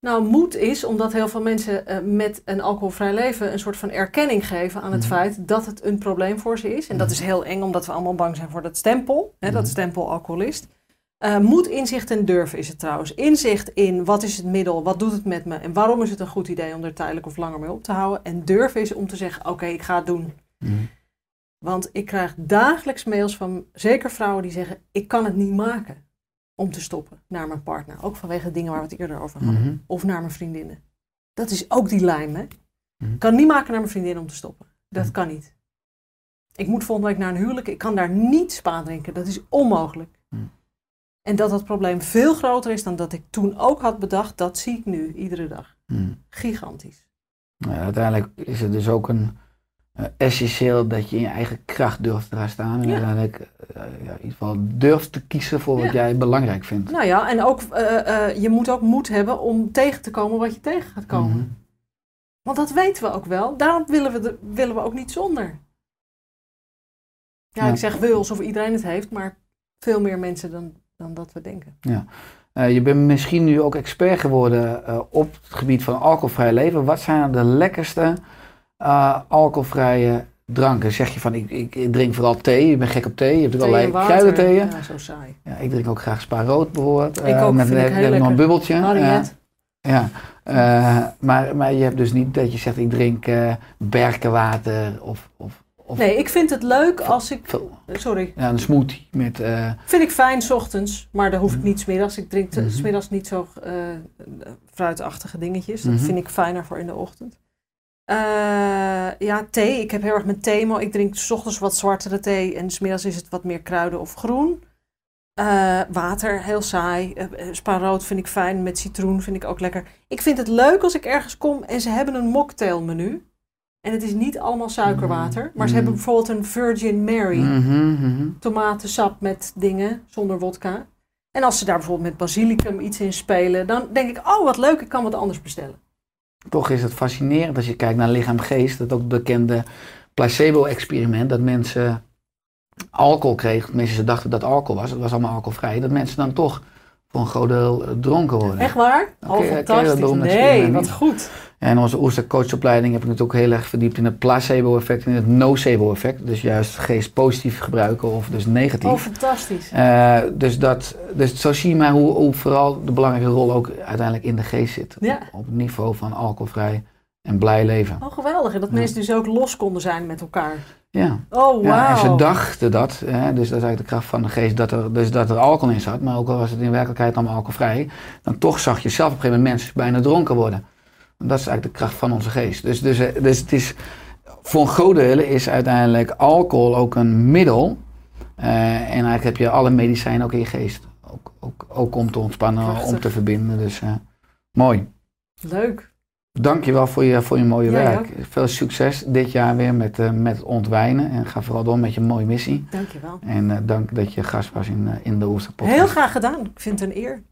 Nou, moed is omdat heel veel mensen eh, met een alcoholvrij leven een soort van erkenning geven aan het Mhm. feit dat het een probleem voor ze is. En dat is heel eng omdat we allemaal bang zijn voor dat stempel, hè, dat Mhm. stempel alcoholist. Eh, moed, inzicht en durf is het trouwens. Inzicht in wat is het middel, wat doet het met me en waarom is het een goed idee om er tijdelijk of langer mee op te houden. En durf is om te zeggen, oké, ik ga het doen. Mhm. Want ik krijg dagelijks mails van zeker vrouwen die zeggen: Ik kan het niet maken om te stoppen naar mijn partner. Ook vanwege de dingen waar we het eerder over hadden. Mhm. Of naar mijn vriendinnen. Dat is ook die lijm, hè? Mhm. Ik kan niet maken naar mijn vriendin om te stoppen. Dat Mhm. kan niet. Ik moet volgende week naar een huwelijk. Ik kan daar niet spa drinken. Dat is onmogelijk. En dat dat probleem veel groter is dan dat ik toen ook had bedacht, dat zie ik nu iedere dag. Gigantisch. Nou, uiteindelijk is het dus ook een eh, essentieel dat je in je eigen kracht durft te gaan staan. En Ja. uiteindelijk eh, ja, in ieder geval durft te kiezen voor wat Ja. jij belangrijk vindt. Nou ja, en ook, eh, je moet ook moed hebben om tegen te komen wat je tegen gaat komen. Mhm. Want dat weten we ook wel. Daarom willen we, de, willen we ook niet zonder. Ja, Ja. ik zeg wil alsof iedereen het heeft, maar veel meer mensen dan, dan dat we denken. Eh, je bent misschien nu ook expert geworden op het gebied van alcoholvrij leven. Wat zijn de lekkerste eh, alcoholvrije dranken? Zeg je van ik, ik, ik drink vooral thee, je bent gek op thee, je hebt Thee allerlei kruidentheeën. Ja, zo saai. Ja, ik drink ook graag spa rood bijvoorbeeld. Ik Eh, ook, met, ik nog een bubbeltje. Harriet. Ja, Eh, maar, maar je hebt dus niet dat je zegt ik drink eh berkenwater of, of, of Nee, ik vind het leuk als ik... Sorry. ja, een smoothie met... Vind ik fijn 's ochtends, maar dat hoef ik niet 's middags. Ik drink Mhm. 's middags niet zo fruitachtige dingetjes. Dat Mhm. vind ik fijner voor in de ochtend. Eh, ja, thee. Ik heb heel erg met thee, ik drink 's ochtends wat zwartere thee en 's middags is het wat meer kruiden of groen. Eh, water, heel saai. Uh, spa rood vind ik fijn. Met citroen vind ik ook lekker. Ik vind het leuk als ik ergens kom en ze hebben een mocktailmenu. En het is niet allemaal suikerwater, maar ze hebben bijvoorbeeld een Virgin Mary mhm, mhm. tomatensap met dingen zonder wodka. En als ze daar bijvoorbeeld met basilicum iets in spelen, dan denk ik, oh wat leuk, ik kan wat anders bestellen. Toch is het fascinerend als je kijkt naar lichaam-geest. Dat ook bekende placebo-experiment. Dat mensen alcohol kregen. Mensen ze dachten dat alcohol was. Het was allemaal alcoholvrij. Dat mensen dan toch voor een groot deel eh, dronken worden. Echt waar? Oké, oh, fantastisch. Nee, wat goed. In onze Oester coachopleiding heb ik natuurlijk ook heel erg verdiept in het placebo-effect en het nocebo-effect. Dus juist geest positief gebruiken of dus negatief. Oh, fantastisch. Eh, dus, dat, dus zo zie je maar hoe, hoe vooral de belangrijke rol ook uiteindelijk in de geest zit. Ja. Op het niveau van alcoholvrij en blij leven. Oh, geweldig. En dat Ja. mensen dus ook los konden zijn met elkaar. Ja. Oh, ja, en ze dachten dat, hè, dus dat is eigenlijk de kracht van de geest, dat er, dus dat er alcohol in zat. Maar ook al was het in werkelijkheid allemaal alcoholvrij, dan toch zag je zelf op een gegeven moment mensen bijna dronken worden. En dat is eigenlijk de kracht van onze geest. Dus, dus, dus het is, voor een groot deel is uiteindelijk alcohol ook een middel. Eh, en eigenlijk heb je alle medicijnen ook in je geest. Ook, ook, ook om te ontspannen, om te verbinden. Dus eh, mooi. Leuk. Dank je wel voor je, voor je mooie werk. Veel succes dit jaar weer met, eh, met het ontwijnen. En ga vooral door met je mooie missie. Dankjewel. En eh, dank dat je gast was in, in de Oester podcast. Heel graag gedaan. Ik vind het een eer.